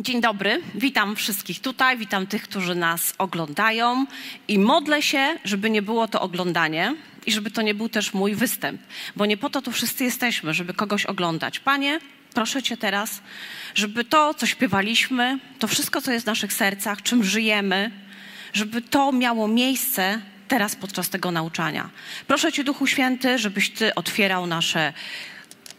Dzień dobry, witam wszystkich tutaj, witam tych, którzy nas oglądają i modlę się, żeby nie było to oglądanie i żeby to nie był też mój występ, bo nie po to tu wszyscy jesteśmy, żeby kogoś oglądać. Panie, proszę Cię teraz, żeby to, co śpiewaliśmy, to wszystko, co jest w naszych sercach, czym żyjemy, żeby to miało miejsce teraz podczas tego nauczania. Proszę Cię, Duchu Święty, żebyś Ty otwierał nasze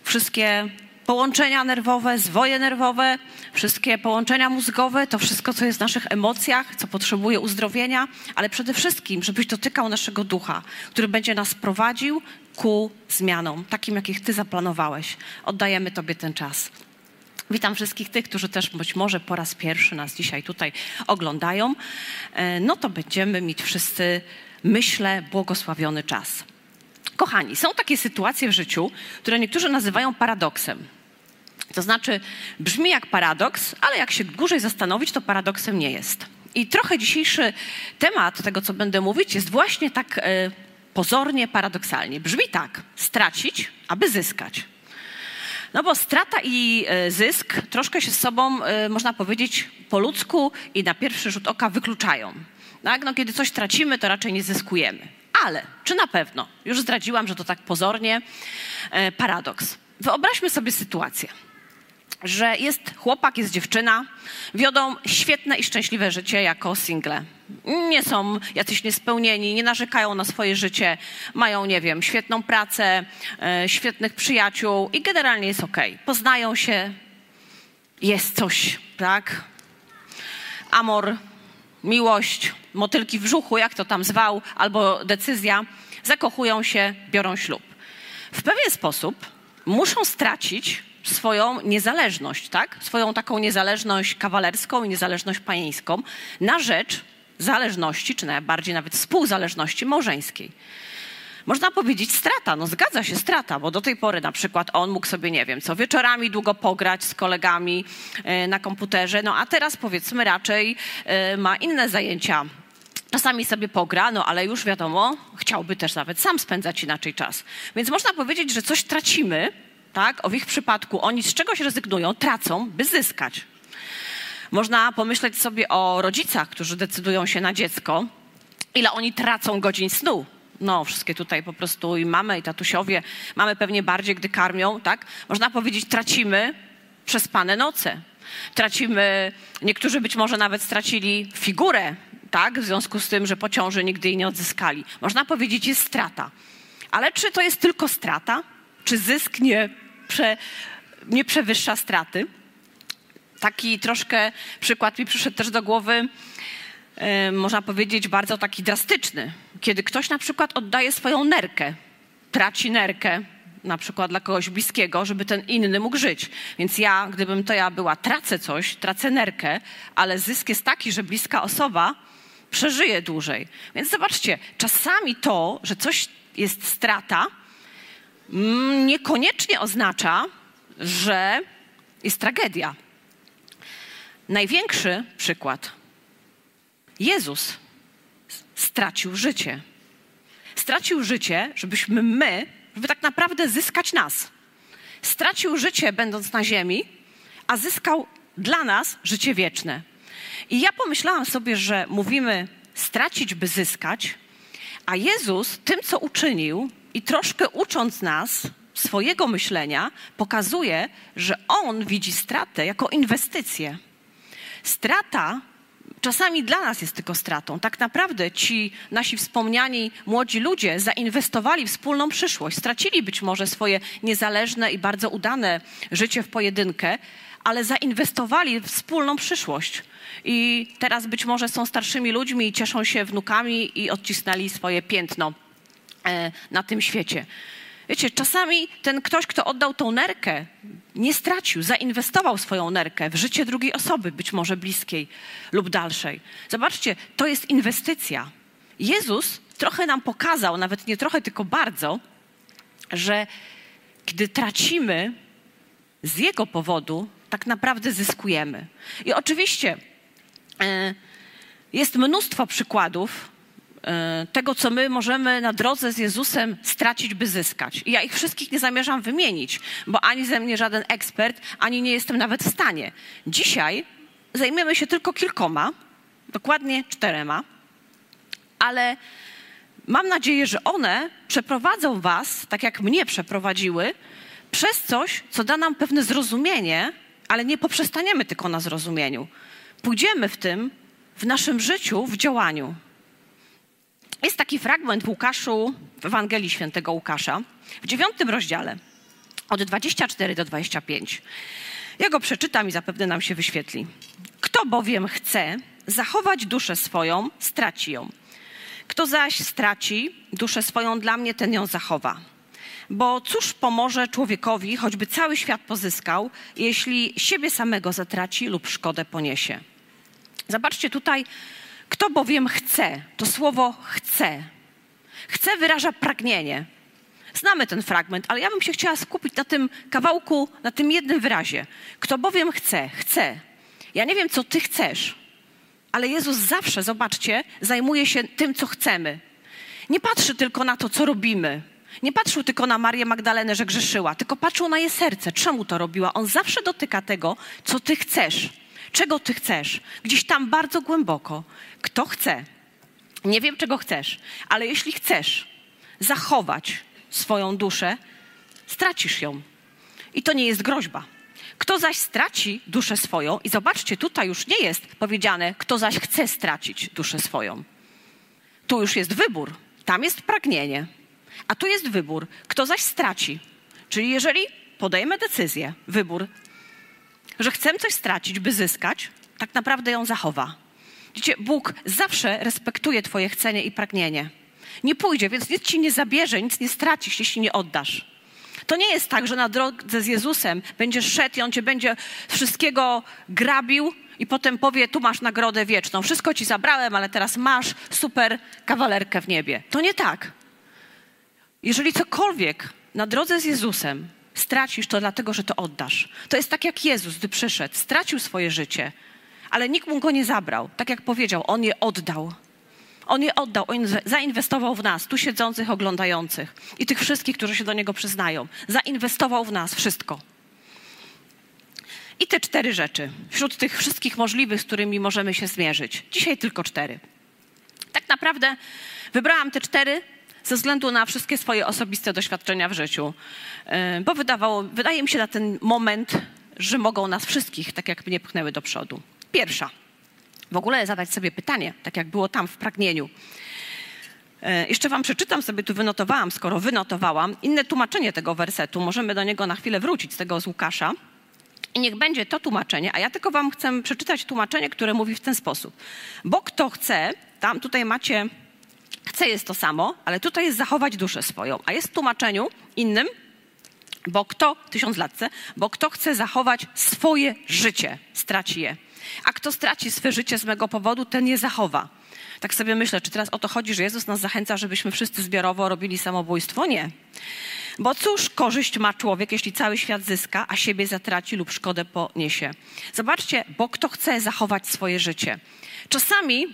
wszystkie połączenia nerwowe, zwoje nerwowe, wszystkie połączenia mózgowe, to wszystko, co jest w naszych emocjach, co potrzebuje uzdrowienia, ale przede wszystkim, żebyś dotykał naszego ducha, który będzie nas prowadził ku zmianom, takim, jakich Ty zaplanowałeś. Oddajemy Tobie ten czas. Witam wszystkich tych, którzy też być może po raz pierwszy nas dzisiaj tutaj oglądają. E, no to będziemy mieć wszyscy, myślę, błogosławiony czas. Kochani, są takie sytuacje w życiu, które niektórzy nazywają paradoksem. To znaczy, brzmi jak paradoks, ale jak się dłużej zastanowić, to paradoksem nie jest. I trochę dzisiejszy temat tego, co będę mówić, jest właśnie tak e, pozornie paradoksalnie. Brzmi tak: stracić, aby zyskać. No bo strata i e, zysk troszkę się z sobą, e, można powiedzieć, po ludzku i na pierwszy rzut oka wykluczają. Tak? No, kiedy coś tracimy, to raczej nie zyskujemy. Ale czy na pewno? Już zdradziłam, że to tak pozornie paradoks. Wyobraźmy sobie sytuację, że jest chłopak, jest dziewczyna, wiodą świetne i szczęśliwe życie jako single. Nie są jacyś niespełnieni, nie narzekają na swoje życie, mają, nie wiem, świetną pracę, e, świetnych przyjaciół i generalnie jest ok. Poznają się, jest coś, tak? Amor, miłość, motylki w brzuchu, jak to tam zwał, albo decyzja, zakochują się, biorą ślub. W pewien sposób muszą stracić swoją niezależność, tak? Swoją taką niezależność kawalerską i niezależność panieńską na rzecz zależności, czy najbardziej nawet współzależności małżeńskiej. Można powiedzieć strata, no zgadza się, strata, bo do tej pory na przykład on mógł sobie, nie wiem, co wieczorami długo pograć z kolegami e, na komputerze, no a teraz powiedzmy raczej e, ma inne zajęcia Czasami sobie pogra, no ale już wiadomo, chciałby też nawet sam spędzać inaczej czas. Więc można powiedzieć, że coś tracimy, tak? W ich przypadku oni z czegoś rezygnują, tracą, by zyskać. Można pomyśleć sobie o rodzicach, którzy decydują się na dziecko, ile oni tracą godzin snu. No, wszystkie tutaj po prostu i mamy, i tatusiowie, mamy pewnie bardziej, gdy karmią, tak? Można powiedzieć, tracimy przespane noce. Tracimy, niektórzy być może nawet stracili figurę, tak? W związku z tym, że po ciąży nigdy jej nie odzyskali. Można powiedzieć, jest strata. Ale czy to jest tylko strata? Czy zysk nie, prze, nie przewyższa straty? Taki troszkę przykład mi przyszedł też do głowy, yy, można powiedzieć, bardzo taki drastyczny. Kiedy ktoś na przykład oddaje swoją nerkę, traci nerkę, na przykład dla kogoś bliskiego, żeby ten inny mógł żyć. Więc ja, gdybym to ja była, tracę coś, tracę nerkę, ale zysk jest taki, że bliska osoba przeżyje dłużej. Więc zobaczcie, czasami to, że coś jest strata, niekoniecznie oznacza, że jest tragedia. Największy przykład. Jezus stracił życie. Stracił życie, żebyśmy my, żeby tak naprawdę zyskać nas. Stracił życie, będąc na ziemi, a zyskał dla nas życie wieczne. I ja pomyślałam sobie, że mówimy stracić, by zyskać, a Jezus tym, co uczynił i troszkę ucząc nas swojego myślenia, pokazuje, że On widzi stratę jako inwestycję. Strata czasami dla nas jest tylko stratą. Tak naprawdę ci nasi wspomniani młodzi ludzie zainwestowali w wspólną przyszłość. Stracili być może swoje niezależne i bardzo udane życie w pojedynkę, ale zainwestowali w wspólną przyszłość. I teraz być może są starszymi ludźmi i cieszą się wnukami i odcisnęli swoje piętno na tym świecie. Wiecie, czasami ten ktoś, kto oddał tą nerkę, nie stracił, zainwestował swoją nerkę w życie drugiej osoby, być może bliskiej lub dalszej. Zobaczcie, to jest inwestycja. Jezus trochę nam pokazał, nawet nie trochę, tylko bardzo, że gdy tracimy z Jego powodu, tak naprawdę zyskujemy. I oczywiście e, jest mnóstwo przykładów e, tego, co my możemy na drodze z Jezusem stracić, by zyskać. I ja ich wszystkich nie zamierzam wymienić, bo ani ze mnie żaden ekspert, ani nie jestem nawet w stanie. Dzisiaj zajmiemy się tylko kilkoma, dokładnie czterema, ale mam nadzieję, że one przeprowadzą Was, tak jak mnie przeprowadziły, przez coś, co da nam pewne zrozumienie, ale nie poprzestaniemy tylko na zrozumieniu. Pójdziemy w tym, w naszym życiu, w działaniu. Jest taki fragment w Łukaszu, w Ewangelii Świętego Łukasza, w dziewiątym rozdziale, od 24 do 25. Ja go przeczytam i zapewne nam się wyświetli. Kto bowiem chce zachować duszę swoją, straci ją. Kto zaś straci duszę swoją dla mnie, ten ją zachowa. Bo cóż pomoże człowiekowi, choćby cały świat pozyskał, jeśli siebie samego zatraci lub szkodę poniesie? Zobaczcie tutaj, kto bowiem chce, to słowo chce. Chce wyraża pragnienie. Znamy ten fragment, ale ja bym się chciała skupić na tym kawałku, na tym jednym wyrazie. Kto bowiem chce, chce. Ja nie wiem, co ty chcesz, ale Jezus zawsze, zobaczcie, zajmuje się tym, co chcemy. Nie patrzy tylko na to, co robimy. Nie patrzył tylko na Marię Magdalenę, że grzeszyła, tylko patrzył na jej serce. Czemu to robiła? On zawsze dotyka tego, co ty chcesz. Czego ty chcesz? Gdzieś tam bardzo głęboko. Kto chce? Nie wiem, czego chcesz, ale jeśli chcesz zachować swoją duszę, stracisz ją. I to nie jest groźba. Kto zaś straci duszę swoją, i zobaczcie, tutaj już nie jest powiedziane, kto zaś chce stracić duszę swoją. Tu już jest wybór, tam jest pragnienie, a tu jest wybór, kto zaś straci. Czyli jeżeli podejmę decyzję, wybór, że chcę coś stracić, by zyskać, tak naprawdę ją zachowa. Widzicie, Bóg zawsze respektuje Twoje chcenie i pragnienie. Nie pójdzie, więc nic ci nie zabierze, nic nie stracisz, jeśli nie oddasz. To nie jest tak, że na drodze z Jezusem będziesz szedł i On cię będzie wszystkiego grabił i potem powie, tu masz nagrodę wieczną. Wszystko ci zabrałem, ale teraz masz super kawalerkę w niebie. To nie tak. Jeżeli cokolwiek na drodze z Jezusem stracisz, to dlatego, że to oddasz. To jest tak jak Jezus, gdy przyszedł, stracił swoje życie, ale nikt mu go nie zabrał. Tak jak powiedział, on je oddał. On je oddał, on zainwestował w nas, tu siedzących, oglądających i tych wszystkich, którzy się do niego przyznają. Zainwestował w nas wszystko. I te cztery rzeczy, wśród tych wszystkich możliwych, z którymi możemy się zmierzyć. Dzisiaj tylko cztery. Tak naprawdę wybrałam te cztery ze względu na wszystkie swoje osobiste doświadczenia w życiu, e, bo wydawało, wydaje mi się na ten moment, że mogą nas wszystkich tak jak mnie pchnęły do przodu. Pierwsza w ogóle zadać sobie pytanie, tak jak było tam w pragnieniu. E, jeszcze wam przeczytam sobie, tu wynotowałam, skoro wynotowałam, inne tłumaczenie tego wersetu. Możemy do niego na chwilę wrócić, z tego z Łukasza. I niech będzie to tłumaczenie, a ja tylko wam chcę przeczytać tłumaczenie, które mówi w ten sposób. Bo kto chce, tam tutaj macie, chce jest to samo, ale tutaj jest zachować duszę swoją, a jest w tłumaczeniu innym, bo kto, tysiąclatce, bo kto chce zachować swoje życie, straci je. A kto straci swe życie z mego powodu, ten je zachowa. Tak sobie myślę, czy teraz o to chodzi, że Jezus nas zachęca, żebyśmy wszyscy zbiorowo robili samobójstwo? Nie. Bo cóż korzyść ma człowiek, jeśli cały świat zyska, a siebie zatraci lub szkodę poniesie? Zobaczcie, bo kto chce zachować swoje życie. Czasami,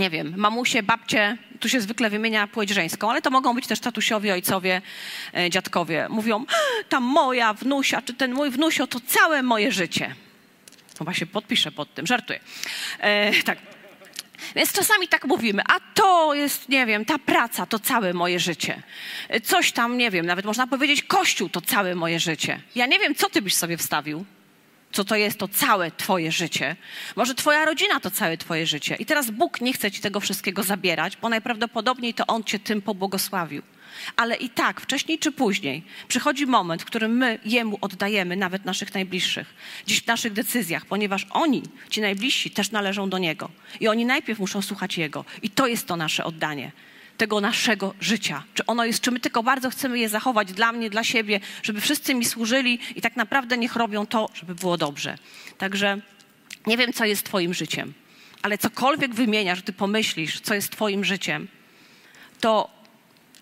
nie wiem, mamusie, babcie, tu się zwykle wymienia płeć żeńską, ale to mogą być też tatusiowie, ojcowie, e, dziadkowie. Mówią, ta moja wnusia, czy ten mój wnusio, to całe moje życie. Chyba się podpiszę pod tym, żartuję. E, tak. Więc czasami tak mówimy, a to jest, nie wiem, ta praca to całe moje życie. Coś tam, nie wiem, nawet można powiedzieć, kościół to całe moje życie. Ja nie wiem, co ty byś sobie wstawił, co to jest to całe twoje życie. Może twoja rodzina to całe twoje życie. I teraz Bóg nie chce ci tego wszystkiego zabierać, bo najprawdopodobniej to On cię tym pobłogosławił. Ale i tak, wcześniej czy później, przychodzi moment, w którym my Jemu oddajemy nawet naszych najbliższych, dziś w naszych decyzjach, ponieważ oni, ci najbliżsi, też należą do Niego. I oni najpierw muszą słuchać Jego. I to jest to nasze oddanie tego naszego życia. Czy ono jest, czy my tylko bardzo chcemy je zachować dla mnie, dla siebie, żeby wszyscy mi służyli i tak naprawdę niech robią to, żeby było dobrze. Także nie wiem, co jest Twoim życiem, ale cokolwiek wymieniasz, gdy pomyślisz, co jest Twoim życiem, to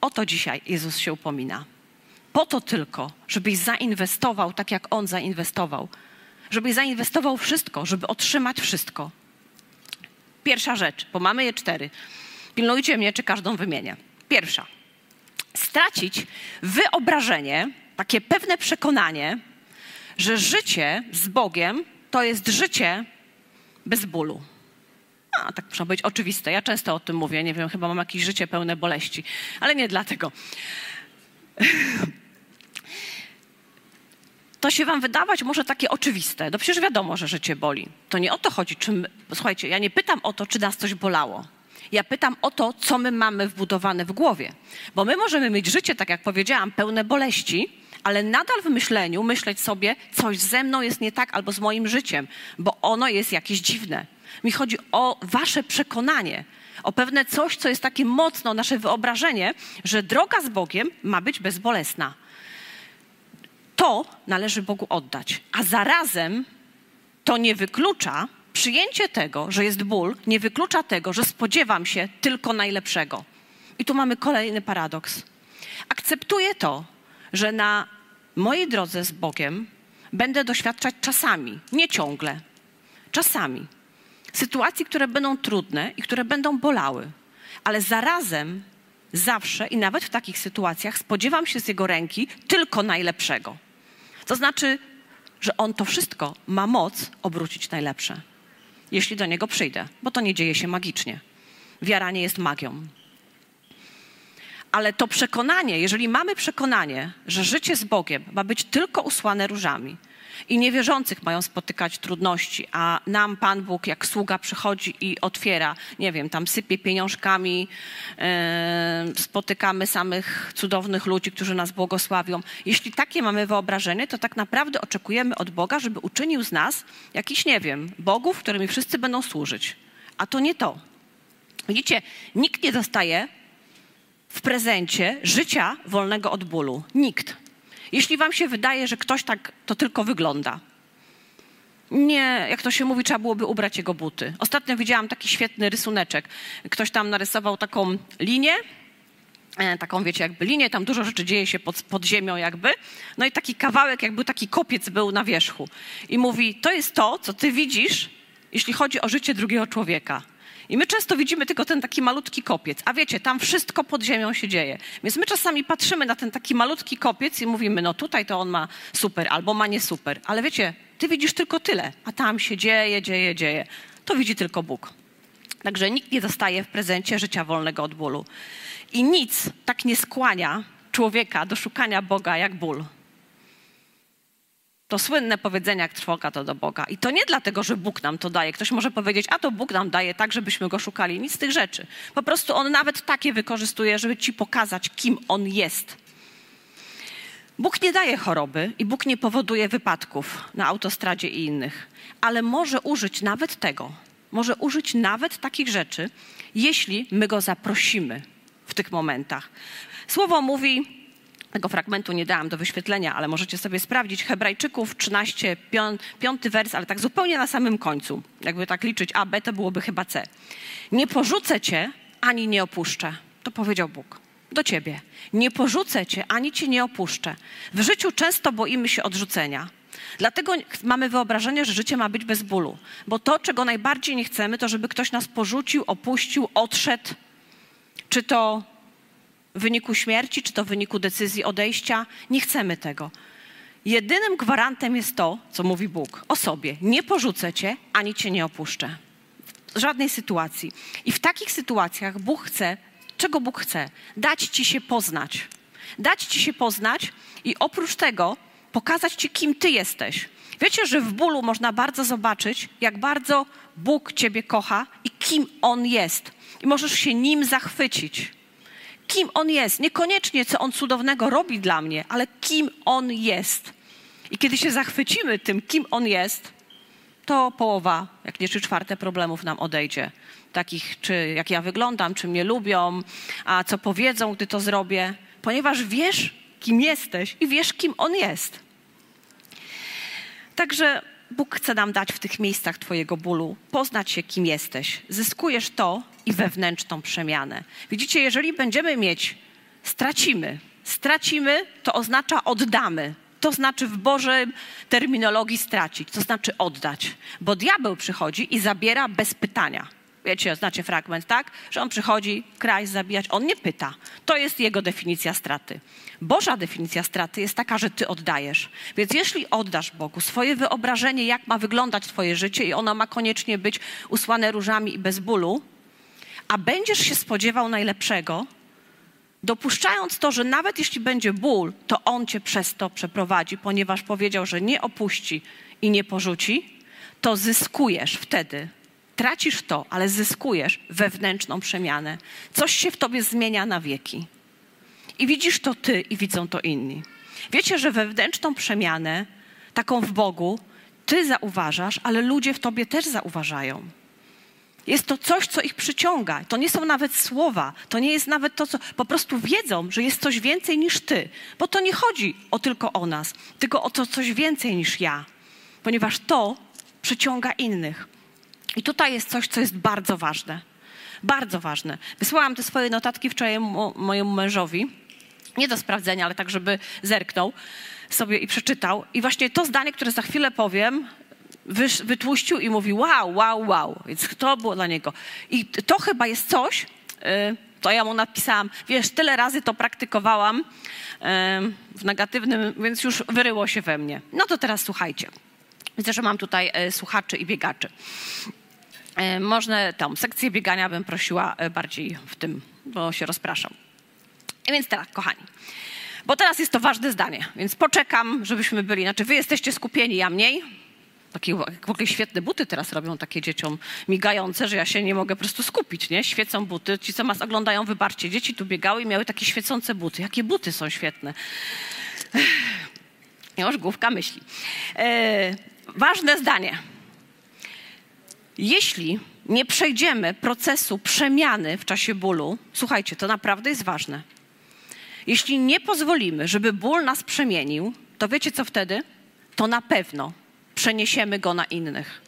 o to dzisiaj Jezus się upomina. Po to tylko, żebyś zainwestował tak, jak On zainwestował. Żebyś zainwestował wszystko, żeby otrzymać wszystko. Pierwsza rzecz, bo mamy je cztery. Pilnujcie mnie, czy każdą wymienię. Pierwsza. Stracić wyobrażenie, takie pewne przekonanie, że życie z Bogiem to jest życie bez bólu. A, tak muszę być oczywiste. Ja często o tym mówię. Nie wiem, chyba mam jakieś życie pełne boleści, ale nie dlatego. To się wam wydawać może takie oczywiste. No przecież wiadomo, że życie boli. To nie o to chodzi. Czym... Słuchajcie, ja nie pytam o to, czy nas coś bolało. Ja pytam o to, co my mamy wbudowane w głowie. Bo my możemy mieć życie, tak jak powiedziałam, pełne boleści, ale nadal w myśleniu myśleć sobie, coś ze mną jest nie tak albo z moim życiem, bo ono jest jakieś dziwne. Mi chodzi o wasze przekonanie, o pewne coś, co jest takie mocno, nasze wyobrażenie, że droga z Bogiem ma być bezbolesna. To należy Bogu oddać, a zarazem to nie wyklucza, przyjęcie tego, że jest ból, nie wyklucza tego, że spodziewam się tylko najlepszego. I tu mamy kolejny paradoks. Akceptuję to, że na mojej drodze z Bogiem będę doświadczać czasami, nie ciągle, czasami sytuacji, które będą trudne i które będą bolały, ale zarazem zawsze i nawet w takich sytuacjach spodziewam się z Jego ręki tylko najlepszego. To znaczy, że On to wszystko ma moc obrócić najlepsze, jeśli do Niego przyjdę, bo to nie dzieje się magicznie. Wiara nie jest magią. Ale to przekonanie, jeżeli mamy przekonanie, że życie z Bogiem ma być tylko usłane różami i niewierzących mają spotykać trudności, a nam Pan Bóg jak sługa przychodzi i otwiera, nie wiem, tam sypie pieniążkami, yy, spotykamy samych cudownych ludzi, którzy nas błogosławią. Jeśli takie mamy wyobrażenie, to tak naprawdę oczekujemy od Boga, żeby uczynił z nas jakiś, nie wiem, bogów, którymi wszyscy będą służyć. A to nie to. Widzicie, nikt nie dostaje w prezencie życia wolnego od bólu. Nikt. Jeśli wam się wydaje, że ktoś tak to tylko wygląda. Nie, jak to się mówi, trzeba byłoby ubrać jego buty. Ostatnio widziałam taki świetny rysuneczek. Ktoś tam narysował taką linię, e, taką wiecie, jakby linię, tam dużo rzeczy dzieje się pod, pod ziemią jakby. No i taki kawałek, jakby taki kopiec był na wierzchu. I mówi, to jest to, co ty widzisz, jeśli chodzi o życie drugiego człowieka. I my często widzimy tylko ten taki malutki kopiec, a wiecie, tam wszystko pod ziemią się dzieje. Więc my czasami patrzymy na ten taki malutki kopiec i mówimy, no tutaj to on ma super albo ma nie super. Ale wiecie, ty widzisz tylko tyle, a tam się dzieje, dzieje, dzieje. To widzi tylko Bóg. Także nikt nie dostaje w prezencie życia wolnego od bólu. I nic tak nie skłania człowieka do szukania Boga jak ból. To słynne powiedzenie, jak trwoga to do Boga. I to nie dlatego, że Bóg nam to daje. Ktoś może powiedzieć, a to Bóg nam daje tak, żebyśmy go szukali. Nic z tych rzeczy. Po prostu on nawet takie wykorzystuje, żeby ci pokazać, kim on jest. Bóg nie daje choroby i Bóg nie powoduje wypadków na autostradzie i innych, ale może użyć nawet tego, może użyć nawet takich rzeczy, jeśli my go zaprosimy w tych momentach. Słowo mówi, tego fragmentu nie dałam do wyświetlenia, ale możecie sobie sprawdzić. Hebrajczyków 13, piąty wers, ale tak zupełnie na samym końcu. Jakby tak liczyć A, B, to byłoby chyba C. Nie porzucę cię, ani nie opuszczę. To powiedział Bóg do ciebie. Nie porzucę cię, ani cię nie opuszczę. W życiu często boimy się odrzucenia. Dlatego mamy wyobrażenie, że życie ma być bez bólu. Bo to, czego najbardziej nie chcemy, to żeby ktoś nas porzucił, opuścił, odszedł. Czy to w wyniku śmierci, czy to w wyniku decyzji odejścia. Nie chcemy tego. Jedynym gwarantem jest to, co mówi Bóg o sobie. Nie porzucę cię, ani cię nie opuszczę. W żadnej sytuacji. I w takich sytuacjach Bóg chce, czego Bóg chce? Dać ci się poznać. Dać ci się poznać i oprócz tego pokazać ci, kim ty jesteś. Wiecie, że w bólu można bardzo zobaczyć, jak bardzo Bóg ciebie kocha i kim On jest. I możesz się nim zachwycić kim On jest. Niekoniecznie, co On cudownego robi dla mnie, ale kim On jest. I kiedy się zachwycimy tym, kim On jest, to połowa, jak nie trzy czwarte problemów nam odejdzie. Takich, czy jak ja wyglądam, czy mnie lubią, a co powiedzą, gdy to zrobię. Ponieważ wiesz, kim jesteś i wiesz, kim On jest. Także Bóg chce nam dać w tych miejscach Twojego bólu, poznać się, kim jesteś. Zyskujesz to i wewnętrzną przemianę. Widzicie, jeżeli będziemy mieć, stracimy. Stracimy to oznacza oddamy. To znaczy w Bożej terminologii stracić, to znaczy oddać. Bo diabeł przychodzi i zabiera bez pytania. Wiecie, znacie fragment, tak? Że on przychodzi, kraść, zabijać. On nie pyta. To jest jego definicja straty. Boża definicja straty jest taka, że ty oddajesz. Więc jeśli oddasz Bogu swoje wyobrażenie, jak ma wyglądać twoje życie i ono ma koniecznie być usłane różami i bez bólu, a będziesz się spodziewał najlepszego, dopuszczając to, że nawet jeśli będzie ból, to On cię przez to przeprowadzi, ponieważ powiedział, że nie opuści i nie porzuci, to zyskujesz wtedy. Tracisz to, ale zyskujesz wewnętrzną przemianę. Coś się w tobie zmienia na wieki. I widzisz to ty i widzą to inni. Wiecie, że wewnętrzną przemianę, taką w Bogu, ty zauważasz, ale ludzie w tobie też zauważają. Jest to coś, co ich przyciąga. To nie są nawet słowa, to nie jest nawet to, co po prostu wiedzą, że jest coś więcej niż ty. Bo to nie chodzi o tylko o nas, tylko o to coś więcej niż ja. Ponieważ to przyciąga innych. I tutaj jest coś, co jest bardzo ważne. Bardzo ważne. Wysłałam te swoje notatki wczoraj mojemu mężowi. Nie do sprawdzenia, ale tak, żeby zerknął sobie i przeczytał. I właśnie to zdanie, które za chwilę powiem, wytłuścił i mówi wow, wow, wow. Więc to było dla niego. I to chyba jest coś, y, to ja mu napisałam, wiesz, tyle razy to praktykowałam y, w negatywnym, więc już wyryło się we mnie. No to teraz słuchajcie. Widzę, że mam tutaj y, słuchaczy i biegaczy. Można tą sekcję biegania bym prosiła bardziej w tym, bo się rozpraszam. Więc teraz, kochani, bo teraz jest to ważne zdanie, więc poczekam, żebyśmy byli, znaczy wy jesteście skupieni, ja mniej, takie w ogóle świetne buty teraz robią takie dzieciom migające, że ja się nie mogę po prostu skupić, nie? Świecą buty. Ci, co nas oglądają, wybaczcie, dzieci tu biegały i miały takie świecące buty. Jakie buty są świetne. Już główka myśli. E, ważne zdanie. Jeśli nie przejdziemy procesu przemiany w czasie bólu, słuchajcie, to naprawdę jest ważne. Jeśli nie pozwolimy, żeby ból nas przemienił, to wiecie co wtedy? To na pewno przeniesiemy go na innych.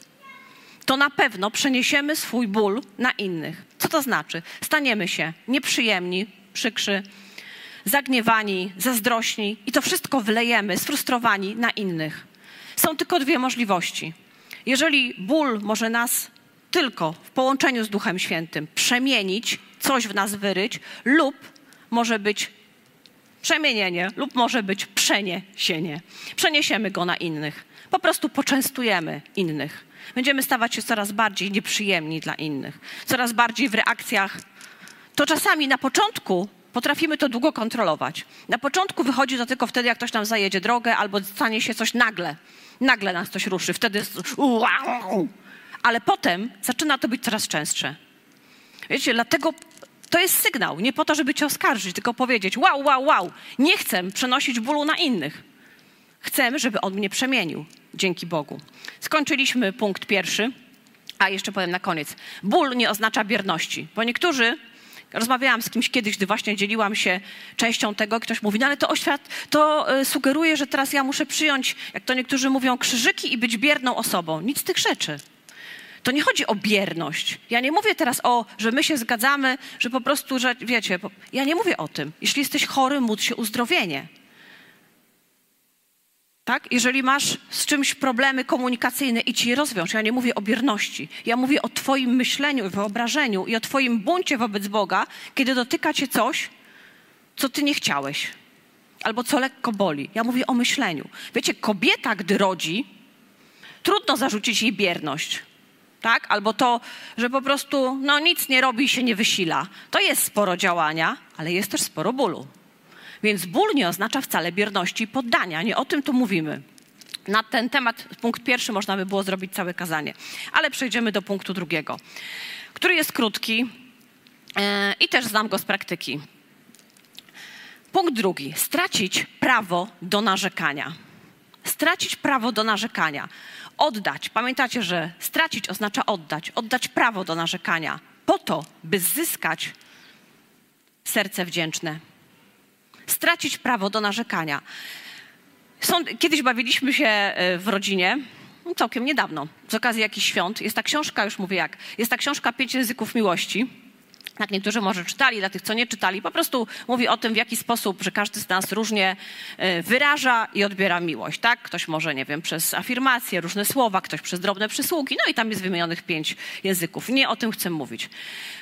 To na pewno przeniesiemy swój ból na innych. Co to znaczy? Staniemy się nieprzyjemni, przykrzy, zagniewani, zazdrośni i to wszystko wlejemy, sfrustrowani na innych. Są tylko dwie możliwości. Jeżeli ból może nas tylko w połączeniu z Duchem Świętym przemienić, coś w nas wyryć, lub może być przemienienie, lub może być przeniesienie. Przeniesiemy go na innych. Po prostu poczęstujemy innych. Będziemy stawać się coraz bardziej nieprzyjemni dla innych, coraz bardziej w reakcjach. To czasami na początku potrafimy to długo kontrolować. Na początku wychodzi to tylko wtedy, jak ktoś nam zajedzie drogę albo stanie się coś nagle. Nagle nas coś ruszy, wtedy. Ale potem zaczyna to być coraz częstsze. Wiecie, dlatego to jest sygnał, nie po to, żeby cię oskarżyć, tylko powiedzieć: wow, wow, wow, nie chcę przenosić bólu na innych. Chcemy, żeby on mnie przemienił dzięki Bogu. Skończyliśmy punkt pierwszy, a jeszcze powiem na koniec. Ból nie oznacza bierności, bo niektórzy Rozmawiałam z kimś kiedyś, gdy właśnie dzieliłam się częścią tego, ktoś mówi, no ale to oświat, to y, sugeruje, że teraz ja muszę przyjąć, jak to niektórzy mówią, krzyżyki i być bierną osobą. Nic z tych rzeczy. To nie chodzi o bierność. Ja nie mówię teraz o, że my się zgadzamy, że po prostu, że wiecie, ja nie mówię o tym. Jeśli jesteś chory, módl się uzdrowienie. Tak? Jeżeli masz z czymś problemy komunikacyjne i ci je rozwiąż, ja nie mówię o bierności. Ja mówię o twoim myśleniu wyobrażeniu i o twoim buncie wobec Boga, kiedy dotyka cię coś, co ty nie chciałeś. Albo co lekko boli. Ja mówię o myśleniu. Wiecie, kobieta, gdy rodzi, trudno zarzucić jej bierność. Tak? Albo to, że po prostu no, nic nie robi i się nie wysila. To jest sporo działania, ale jest też sporo bólu. Więc ból nie oznacza wcale bierności i poddania. Nie o tym tu mówimy. Na ten temat, punkt pierwszy, można by było zrobić całe kazanie. Ale przejdziemy do punktu drugiego, który jest krótki yy, i też znam go z praktyki. Punkt drugi. Stracić prawo do narzekania. Stracić prawo do narzekania. Oddać. Pamiętacie, że stracić oznacza oddać. Oddać prawo do narzekania po to, by zyskać serce wdzięczne, stracić prawo do narzekania. Są, kiedyś bawiliśmy się e, w rodzinie, no, całkiem niedawno, z okazji jakichś świąt. Jest ta książka, już mówię jak, jest ta książka Pięć języków miłości. tak niektórzy może czytali, dla tych, co nie czytali, po prostu mówi o tym, w jaki sposób, że każdy z nas różnie e, wyraża i odbiera miłość, tak? Ktoś może, nie wiem, przez afirmacje, różne słowa, ktoś przez drobne przysługi, no i tam jest wymienionych pięć języków. Nie o tym chcę mówić.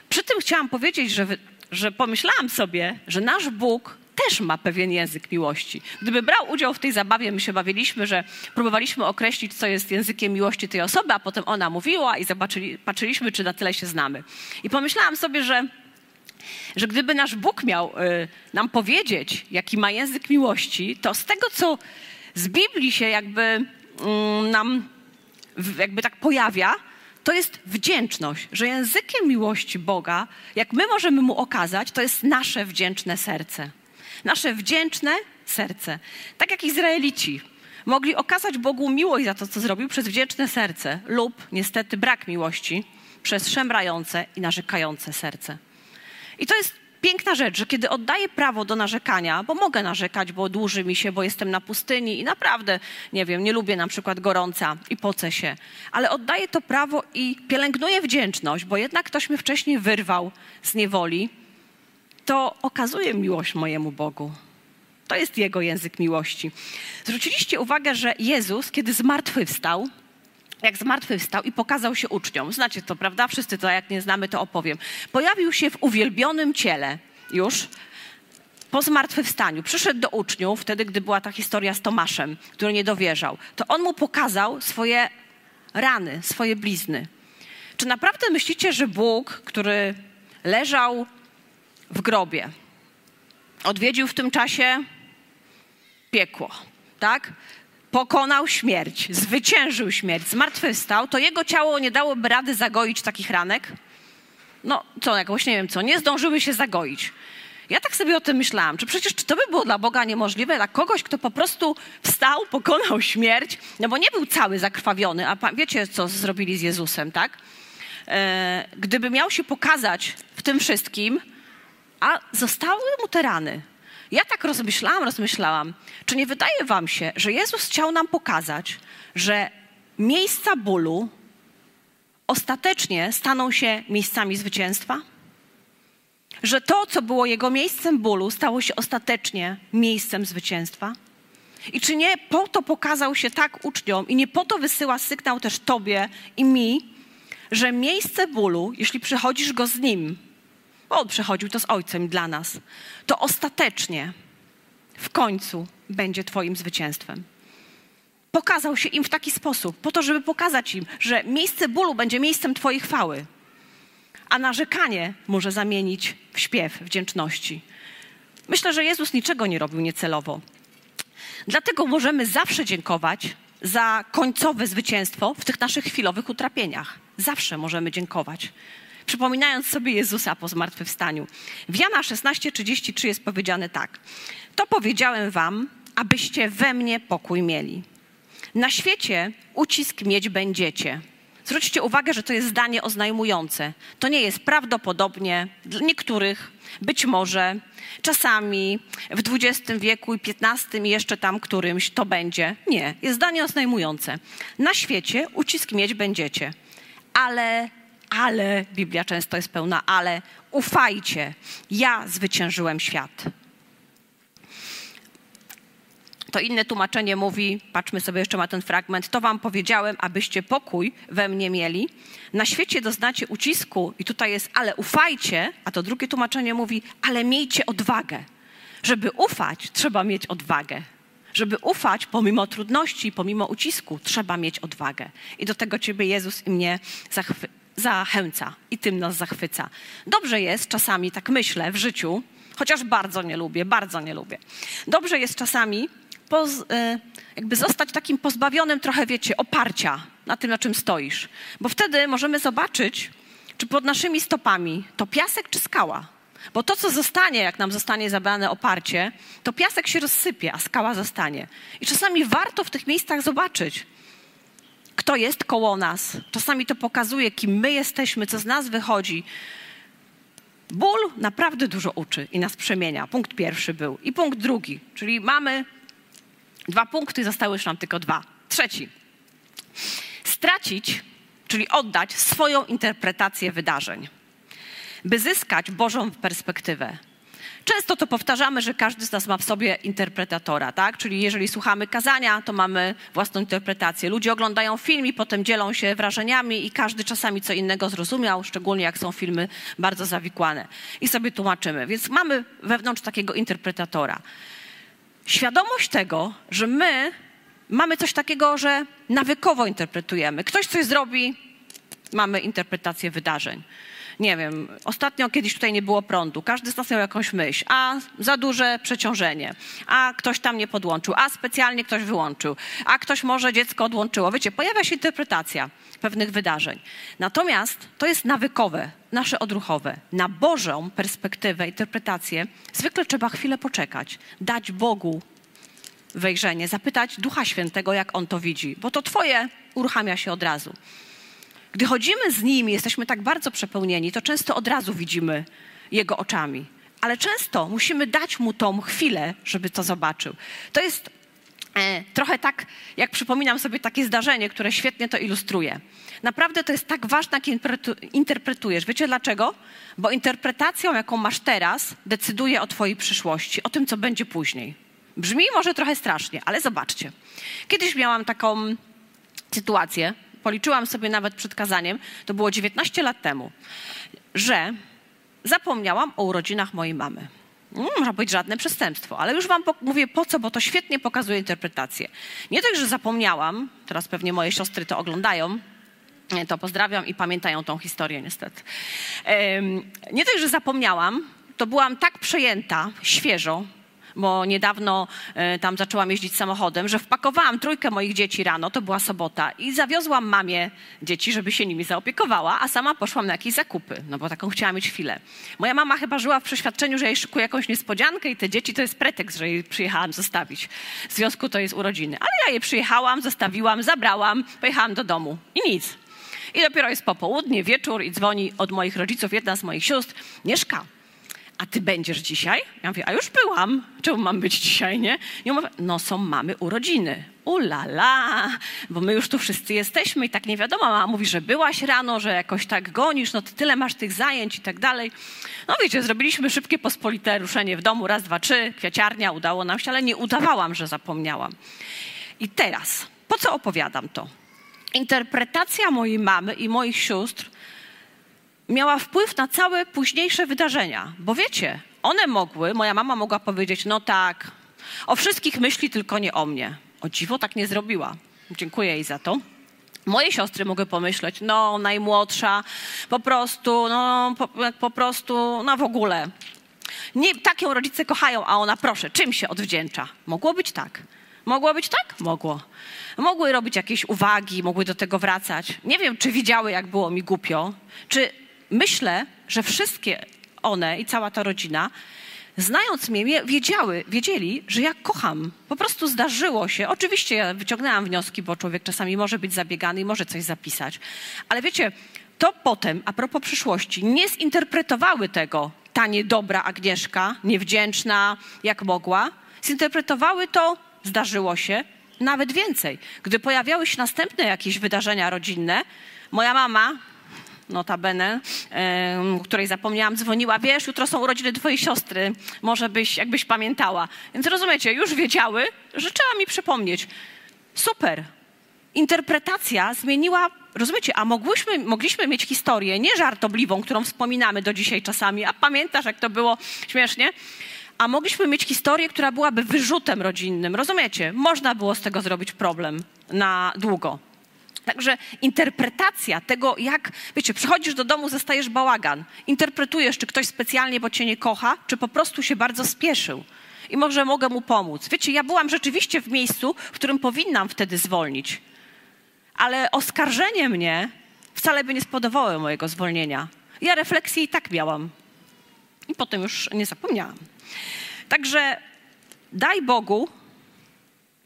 Przy tym chciałam powiedzieć, że, że pomyślałam sobie, że nasz Bóg też ma pewien język miłości. Gdyby brał udział w tej zabawie, my się bawiliśmy, że próbowaliśmy określić, co jest językiem miłości tej osoby, a potem ona mówiła i zobaczyli, patrzyliśmy, czy na tyle się znamy. I pomyślałam sobie, że że gdyby nasz Bóg miał y, nam powiedzieć, jaki ma język miłości, to z tego, co z Biblii się jakby y, nam jakby tak pojawia, to jest wdzięczność, że językiem miłości Boga, jak my możemy Mu okazać, to jest nasze wdzięczne serce. Nasze wdzięczne serce. Tak jak Izraelici mogli okazać Bogu miłość za to, co zrobił przez wdzięczne serce lub niestety brak miłości przez szemrające i narzekające serce. I to jest piękna rzecz, że kiedy oddaję prawo do narzekania, bo mogę narzekać, bo dłuży mi się, bo jestem na pustyni i naprawdę, nie wiem, nie lubię na przykład gorąca i pocę się, ale oddaję to prawo i pielęgnuję wdzięczność, bo jednak ktoś mnie wcześniej wyrwał z niewoli, to okazuje miłość mojemu Bogu. To jest Jego język miłości. Zwróciliście uwagę, że Jezus, kiedy zmartwychwstał, jak zmartwychwstał i pokazał się uczniom. Znacie to, prawda? Wszyscy to, jak nie znamy, to opowiem. Pojawił się w uwielbionym ciele już po zmartwychwstaniu. Przyszedł do uczniów, wtedy, gdy była ta historia z Tomaszem, który nie dowierzał. To on mu pokazał swoje rany, swoje blizny. Czy naprawdę myślicie, że Bóg, który leżał w grobie, odwiedził w tym czasie piekło, tak? pokonał śmierć, zwyciężył śmierć, zmartwychwstał, to jego ciało nie dałoby rady zagoić takich ranek? No, co, jakoś nie wiem co, nie zdążyły się zagoić. Ja tak sobie o tym myślałam, czy przecież czy to by było dla Boga niemożliwe, dla kogoś, kto po prostu wstał, pokonał śmierć, no bo nie był cały zakrwawiony, a wiecie, co zrobili z Jezusem, tak? E, gdyby miał się pokazać w tym wszystkim, a zostały mu te rany. Ja tak rozmyślałam, rozmyślałam, czy nie wydaje wam się, że Jezus chciał nam pokazać, że miejsca bólu ostatecznie staną się miejscami zwycięstwa? Że to, co było jego miejscem bólu, stało się ostatecznie miejscem zwycięstwa? I czy nie po to pokazał się tak uczniom i nie po to wysyła sygnał też tobie i mi, że miejsce bólu, jeśli przechodzisz go z nim, bo on przechodził to z Ojcem dla nas, to ostatecznie w końcu będzie Twoim zwycięstwem. Pokazał się im w taki sposób, po to, żeby pokazać im, że miejsce bólu będzie miejscem Twojej chwały, a narzekanie może zamienić w śpiew wdzięczności. Myślę, że Jezus niczego nie robił niecelowo. Dlatego możemy zawsze dziękować za końcowe zwycięstwo w tych naszych chwilowych utrapieniach. Zawsze możemy dziękować przypominając sobie Jezusa po zmartwychwstaniu. W Jana 16:33 jest powiedziane tak: To powiedziałem wam, abyście we mnie pokój mieli. Na świecie ucisk mieć będziecie. Zwróćcie uwagę, że to jest zdanie oznajmujące. To nie jest prawdopodobnie dla niektórych, być może, czasami w XX wieku i XV i jeszcze tam którymś to będzie. Nie, jest zdanie oznajmujące. Na świecie ucisk mieć będziecie, ale ale, Biblia często jest pełna ale, ufajcie, ja zwyciężyłem świat. To inne tłumaczenie mówi, patrzmy sobie jeszcze na ten fragment, to wam powiedziałem, abyście pokój we mnie mieli. Na świecie doznacie ucisku i tutaj jest, ale ufajcie, a to drugie tłumaczenie mówi, ale miejcie odwagę. Żeby ufać, trzeba mieć odwagę. Żeby ufać pomimo trudności, pomimo ucisku, trzeba mieć odwagę. I do tego Ciebie Jezus i mnie zachwy- zachęca i tym nas zachwyca. Dobrze jest czasami, tak myślę, w życiu, chociaż bardzo nie lubię, bardzo nie lubię. Dobrze jest czasami poz, e, jakby zostać takim pozbawionym trochę, wiecie, oparcia na tym, na czym stoisz. Bo wtedy możemy zobaczyć, czy pod naszymi stopami to piasek czy skała. Bo to, co zostanie, jak nam zostanie zabrane oparcie, to piasek się rozsypie, a skała zostanie. I czasami warto w tych miejscach zobaczyć, kto jest koło nas. Czasami to pokazuje, kim my jesteśmy, co z nas wychodzi. Ból naprawdę dużo uczy i nas przemienia. Punkt pierwszy był. I punkt drugi, czyli mamy dwa punkty, zostały już nam tylko dwa. Trzeci. Stracić, czyli oddać swoją interpretację wydarzeń. by zyskać Bożą perspektywę. Często to powtarzamy, że każdy z nas ma w sobie interpretatora, tak? Czyli jeżeli słuchamy kazania, to mamy własną interpretację. Ludzie oglądają film i potem dzielą się wrażeniami i każdy czasami co innego zrozumiał, szczególnie jak są filmy bardzo zawikłane. I sobie tłumaczymy. Więc mamy wewnątrz takiego interpretatora. Świadomość tego, że my mamy coś takiego, że nawykowo interpretujemy. Ktoś coś zrobi, mamy interpretację wydarzeń nie wiem, ostatnio kiedyś tutaj nie było prądu, każdy z nas miał jakąś myśl, a za duże przeciążenie, a ktoś tam nie podłączył, a specjalnie ktoś wyłączył, a ktoś może dziecko odłączyło. Wiecie, pojawia się interpretacja pewnych wydarzeń. Natomiast to jest nawykowe, nasze odruchowe. Na Bożą perspektywę, interpretację zwykle trzeba chwilę poczekać, dać Bogu wejrzenie, zapytać Ducha Świętego, jak On to widzi, bo to Twoje uruchamia się od razu. Gdy chodzimy z Nim, jesteśmy tak bardzo przepełnieni, to często od razu widzimy Jego oczami. Ale często musimy dać Mu tą chwilę, żeby to zobaczył. To jest e, trochę tak, jak przypominam sobie takie zdarzenie, które świetnie to ilustruje. Naprawdę to jest tak ważne, jak interpretujesz. Wiecie dlaczego? Bo interpretacją, jaką masz teraz, decyduje o Twojej przyszłości, o tym, co będzie później. Brzmi może trochę strasznie, ale zobaczcie. Kiedyś miałam taką sytuację, policzyłam sobie nawet przed kazaniem, to było 19 lat temu, że zapomniałam o urodzinach mojej mamy. No, można powiedzieć żadne przestępstwo, ale już wam po mówię po co, bo to świetnie pokazuje interpretację. Nie tak, że zapomniałam, teraz pewnie moje siostry to oglądają, to pozdrawiam i pamiętają tą historię niestety. Nie tak, że zapomniałam, to byłam tak przejęta świeżo bo niedawno e, tam zaczęłam jeździć samochodem, że wpakowałam trójkę moich dzieci rano, to była sobota, i zawiozłam mamie dzieci, żeby się nimi zaopiekowała, a sama poszłam na jakieś zakupy, no bo taką chciałam mieć chwilę. Moja mama chyba żyła w przeświadczeniu, że jej szykuje jakąś niespodziankę i te dzieci to jest pretekst, że jej przyjechałam zostawić. W związku to jest urodziny. Ale ja je przyjechałam, zostawiłam, zabrałam, pojechałam do domu i nic. I dopiero jest popołudnie, wieczór i dzwoni od moich rodziców jedna z moich sióstr, Mieszka, a ty będziesz dzisiaj? Ja mówię, a już byłam. Czemu mam być dzisiaj, nie? I mówię, no są mamy urodziny. Ulala, bo my już tu wszyscy jesteśmy i tak nie wiadomo. Mama mówi, że byłaś rano, że jakoś tak gonisz, no ty tyle masz tych zajęć i tak dalej. No wiecie, zrobiliśmy szybkie pospolite ruszenie w domu, raz, dwa, trzy, kwiaciarnia, udało nam się, ale nie udawałam, że zapomniałam. I teraz, po co opowiadam to? Interpretacja mojej mamy i moich sióstr miała wpływ na całe późniejsze wydarzenia. Bo wiecie, one mogły, moja mama mogła powiedzieć, no tak, o wszystkich myśli, tylko nie o mnie. O dziwo tak nie zrobiła. Dziękuję jej za to. Moje siostry mogły pomyśleć, no najmłodsza, po prostu, no po, po prostu, no w ogóle. Nie, tak ją rodzice kochają, a ona proszę, czym się odwdzięcza? Mogło być tak. Mogło być tak? Mogło. Mogły robić jakieś uwagi, mogły do tego wracać. Nie wiem, czy widziały, jak było mi głupio, czy myślę, że wszystkie one i cała ta rodzina, znając mnie, wiedziały, wiedzieli, że ja kocham. Po prostu zdarzyło się. Oczywiście ja wyciągnęłam wnioski, bo człowiek czasami może być zabiegany i może coś zapisać. Ale wiecie, to potem, a propos przyszłości, nie zinterpretowały tego ta niedobra Agnieszka, niewdzięczna jak mogła. Zinterpretowały to, zdarzyło się, nawet więcej. Gdy pojawiały się następne jakieś wydarzenia rodzinne, moja mama notabene, której zapomniałam, dzwoniła, wiesz, jutro są urodziny twojej siostry, może byś, jakbyś pamiętała. Więc rozumiecie, już wiedziały, że trzeba mi przypomnieć. Super. Interpretacja zmieniła, rozumiecie, a mogłyśmy, mogliśmy mieć historię nie żartobliwą, którą wspominamy do dzisiaj czasami, a pamiętasz, jak to było śmiesznie? A mogliśmy mieć historię, która byłaby wyrzutem rodzinnym, rozumiecie? Można było z tego zrobić problem na długo. Także interpretacja tego, jak, wiecie, przychodzisz do domu, zostajesz bałagan, interpretujesz, czy ktoś specjalnie, bo cię nie kocha, czy po prostu się bardzo spieszył i może mogę mu pomóc. Wiecie, ja byłam rzeczywiście w miejscu, w którym powinnam wtedy zwolnić, ale oskarżenie mnie wcale by nie spodobało mojego zwolnienia. Ja refleksji i tak miałam. I potem już nie zapomniałam. Także daj Bogu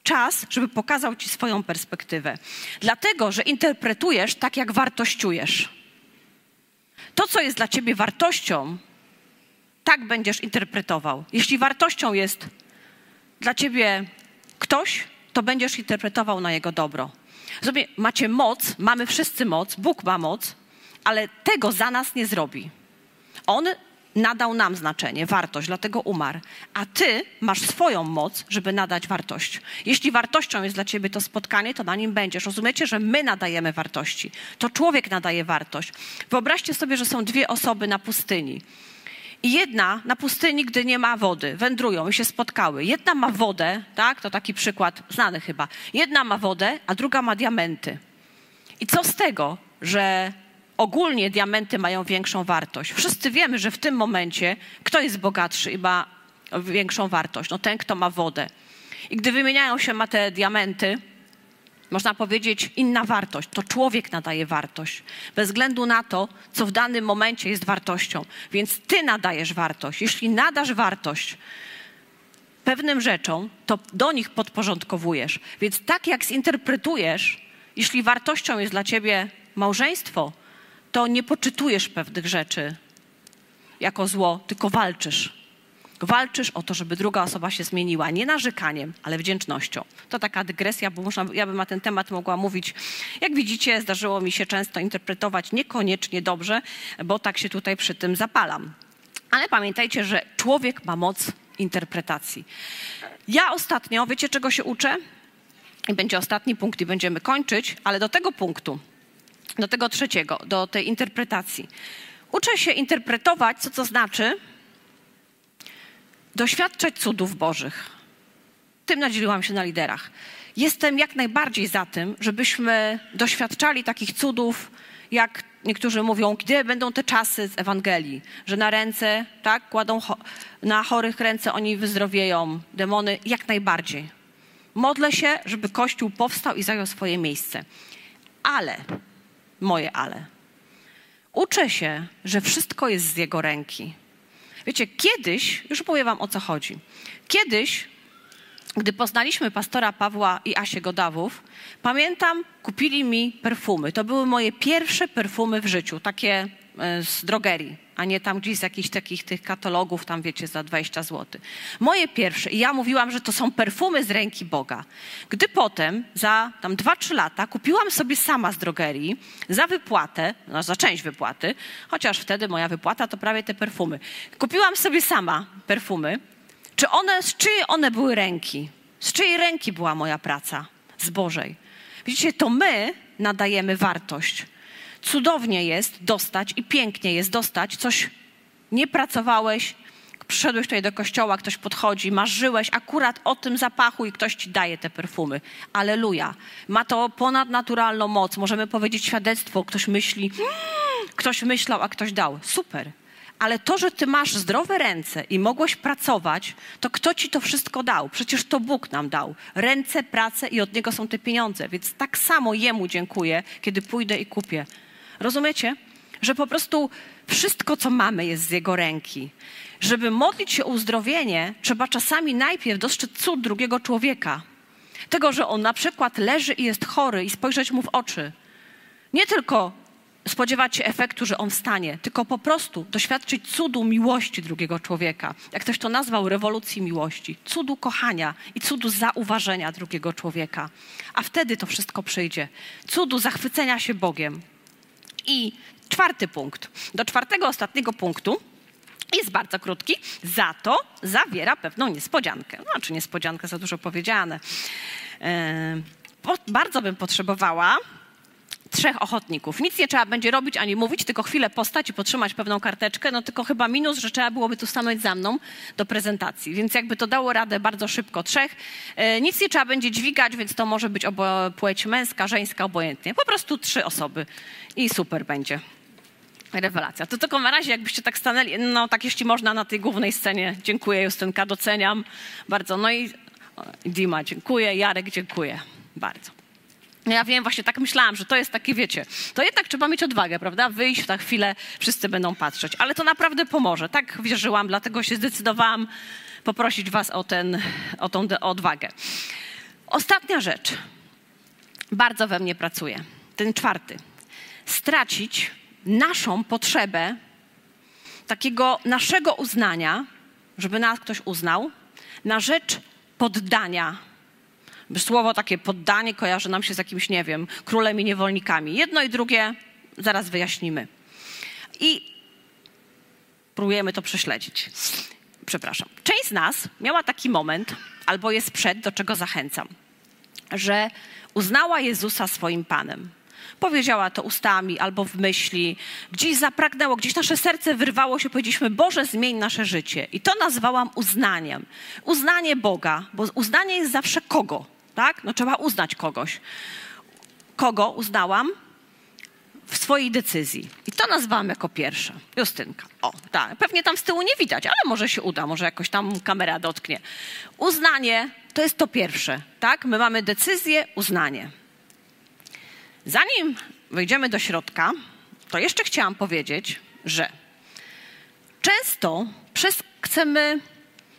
czas, żeby pokazał ci swoją perspektywę. Dlatego, że interpretujesz tak, jak wartościujesz. To, co jest dla ciebie wartością, tak będziesz interpretował. Jeśli wartością jest dla ciebie ktoś, to będziesz interpretował na jego dobro. Zrobię, macie moc, mamy wszyscy moc, Bóg ma moc, ale tego za nas nie zrobi. On nadał nam znaczenie, wartość, dlatego umarł. A ty masz swoją moc, żeby nadać wartość. Jeśli wartością jest dla ciebie to spotkanie, to na nim będziesz. Rozumiecie, że my nadajemy wartości. To człowiek nadaje wartość. Wyobraźcie sobie, że są dwie osoby na pustyni. I jedna na pustyni, gdy nie ma wody, wędrują i się spotkały. Jedna ma wodę, tak? To taki przykład znany chyba. Jedna ma wodę, a druga ma diamenty. I co z tego, że ogólnie diamenty mają większą wartość? Wszyscy wiemy, że w tym momencie kto jest bogatszy i ma większą wartość? No ten, kto ma wodę. I gdy wymieniają się ma te diamenty, można powiedzieć, inna wartość. To człowiek nadaje wartość, bez względu na to, co w danym momencie jest wartością. Więc ty nadajesz wartość. Jeśli nadasz wartość pewnym rzeczom, to do nich podporządkowujesz. Więc tak jak zinterpretujesz, jeśli wartością jest dla ciebie małżeństwo, to nie poczytujesz pewnych rzeczy jako zło, tylko walczysz walczysz o to, żeby druga osoba się zmieniła. Nie narzekaniem, ale wdzięcznością. To taka dygresja, bo można, ja bym na ten temat mogła mówić. Jak widzicie, zdarzyło mi się często interpretować niekoniecznie dobrze, bo tak się tutaj przy tym zapalam. Ale pamiętajcie, że człowiek ma moc interpretacji. Ja ostatnio, wiecie czego się uczę? I będzie ostatni punkt i będziemy kończyć, ale do tego punktu, do tego trzeciego, do tej interpretacji. Uczę się interpretować, co to znaczy, doświadczać cudów Bożych. Tym nadzieliłam się na liderach. Jestem jak najbardziej za tym, żebyśmy doświadczali takich cudów, jak niektórzy mówią, gdzie będą te czasy z Ewangelii, że na ręce, tak, kładą cho na chorych ręce, oni wyzdrowieją, demony, jak najbardziej. Modlę się, żeby Kościół powstał i zajął swoje miejsce. Ale, moje ale, uczę się, że wszystko jest z Jego ręki. Wiecie, kiedyś, już powiem wam o co chodzi. Kiedyś, gdy poznaliśmy pastora Pawła i Asię Godawów, pamiętam, kupili mi perfumy. To były moje pierwsze perfumy w życiu, takie z drogerii a nie tam gdzieś z jakichś takich tych katalogów, tam wiecie, za 20 zł. Moje pierwsze, i ja mówiłam, że to są perfumy z ręki Boga. Gdy potem, za tam 2-3 lata, kupiłam sobie sama z drogerii za wypłatę, no za część wypłaty, chociaż wtedy moja wypłata to prawie te perfumy. Kupiłam sobie sama perfumy. Czy one, z czyjej one były ręki? Z czyjej ręki była moja praca? Z Bożej. Widzicie, to my nadajemy wartość cudownie jest dostać i pięknie jest dostać coś, nie pracowałeś, przyszedłeś tutaj do kościoła, ktoś podchodzi, marzyłeś akurat o tym zapachu i ktoś ci daje te perfumy. Aleluja. Ma to ponadnaturalną moc. Możemy powiedzieć świadectwo. Ktoś myśli, hmm", ktoś myślał, a ktoś dał. Super. Ale to, że ty masz zdrowe ręce i mogłeś pracować, to kto ci to wszystko dał? Przecież to Bóg nam dał. Ręce, pracę i od niego są te pieniądze. Więc tak samo jemu dziękuję, kiedy pójdę i kupię Rozumiecie? Że po prostu wszystko, co mamy, jest z Jego ręki. Żeby modlić się o uzdrowienie, trzeba czasami najpierw dostrzec cud drugiego człowieka. Tego, że on na przykład leży i jest chory i spojrzeć mu w oczy. Nie tylko spodziewać się efektu, że on wstanie, tylko po prostu doświadczyć cudu miłości drugiego człowieka. Jak ktoś to nazwał, rewolucji miłości, cudu kochania i cudu zauważenia drugiego człowieka. A wtedy to wszystko przyjdzie. Cudu zachwycenia się Bogiem, i czwarty punkt. Do czwartego, ostatniego punktu jest bardzo krótki, za to zawiera pewną niespodziankę. Znaczy niespodziankę, za dużo powiedziane. Yy, bardzo bym potrzebowała trzech ochotników. Nic nie trzeba będzie robić ani mówić, tylko chwilę postać i potrzymać pewną karteczkę. No tylko chyba minus, że trzeba byłoby tu stanąć za mną do prezentacji. Więc jakby to dało radę bardzo szybko trzech. E, nic nie trzeba będzie dźwigać, więc to może być obo płeć męska, żeńska, obojętnie. Po prostu trzy osoby i super będzie. Rewelacja. To tylko na razie, jakbyście tak stanęli, no tak jeśli można na tej głównej scenie. Dziękuję Justynka, doceniam bardzo. No i Dima, dziękuję. Jarek, dziękuję bardzo. Ja wiem, właśnie tak myślałam, że to jest takie, wiecie, to jednak trzeba mieć odwagę, prawda? Wyjść tę chwilę, wszyscy będą patrzeć, ale to naprawdę pomoże. Tak wierzyłam, dlatego się zdecydowałam poprosić Was o, ten, o tą odwagę. Ostatnia rzecz. Bardzo we mnie pracuje. Ten czwarty. Stracić naszą potrzebę takiego naszego uznania, żeby nas ktoś uznał, na rzecz poddania Słowo takie poddanie kojarzy nam się z jakimś, nie wiem, królem i niewolnikami. Jedno i drugie zaraz wyjaśnimy. I próbujemy to prześledzić. Przepraszam. Część z nas miała taki moment, albo jest przed, do czego zachęcam, że uznała Jezusa swoim Panem. Powiedziała to ustami albo w myśli, gdzieś zapragnęło, gdzieś nasze serce wyrwało się, powiedzieliśmy, Boże, zmień nasze życie. I to nazwałam uznaniem. Uznanie Boga, bo uznanie jest zawsze kogo, tak? No trzeba uznać kogoś. Kogo uznałam? w swojej decyzji. I to nazwałam jako pierwsze. Justynka. O, tak. Pewnie tam z tyłu nie widać, ale może się uda, może jakoś tam kamera dotknie. Uznanie to jest to pierwsze, tak? My mamy decyzję, uznanie. Zanim wejdziemy do środka, to jeszcze chciałam powiedzieć, że często przez chcemy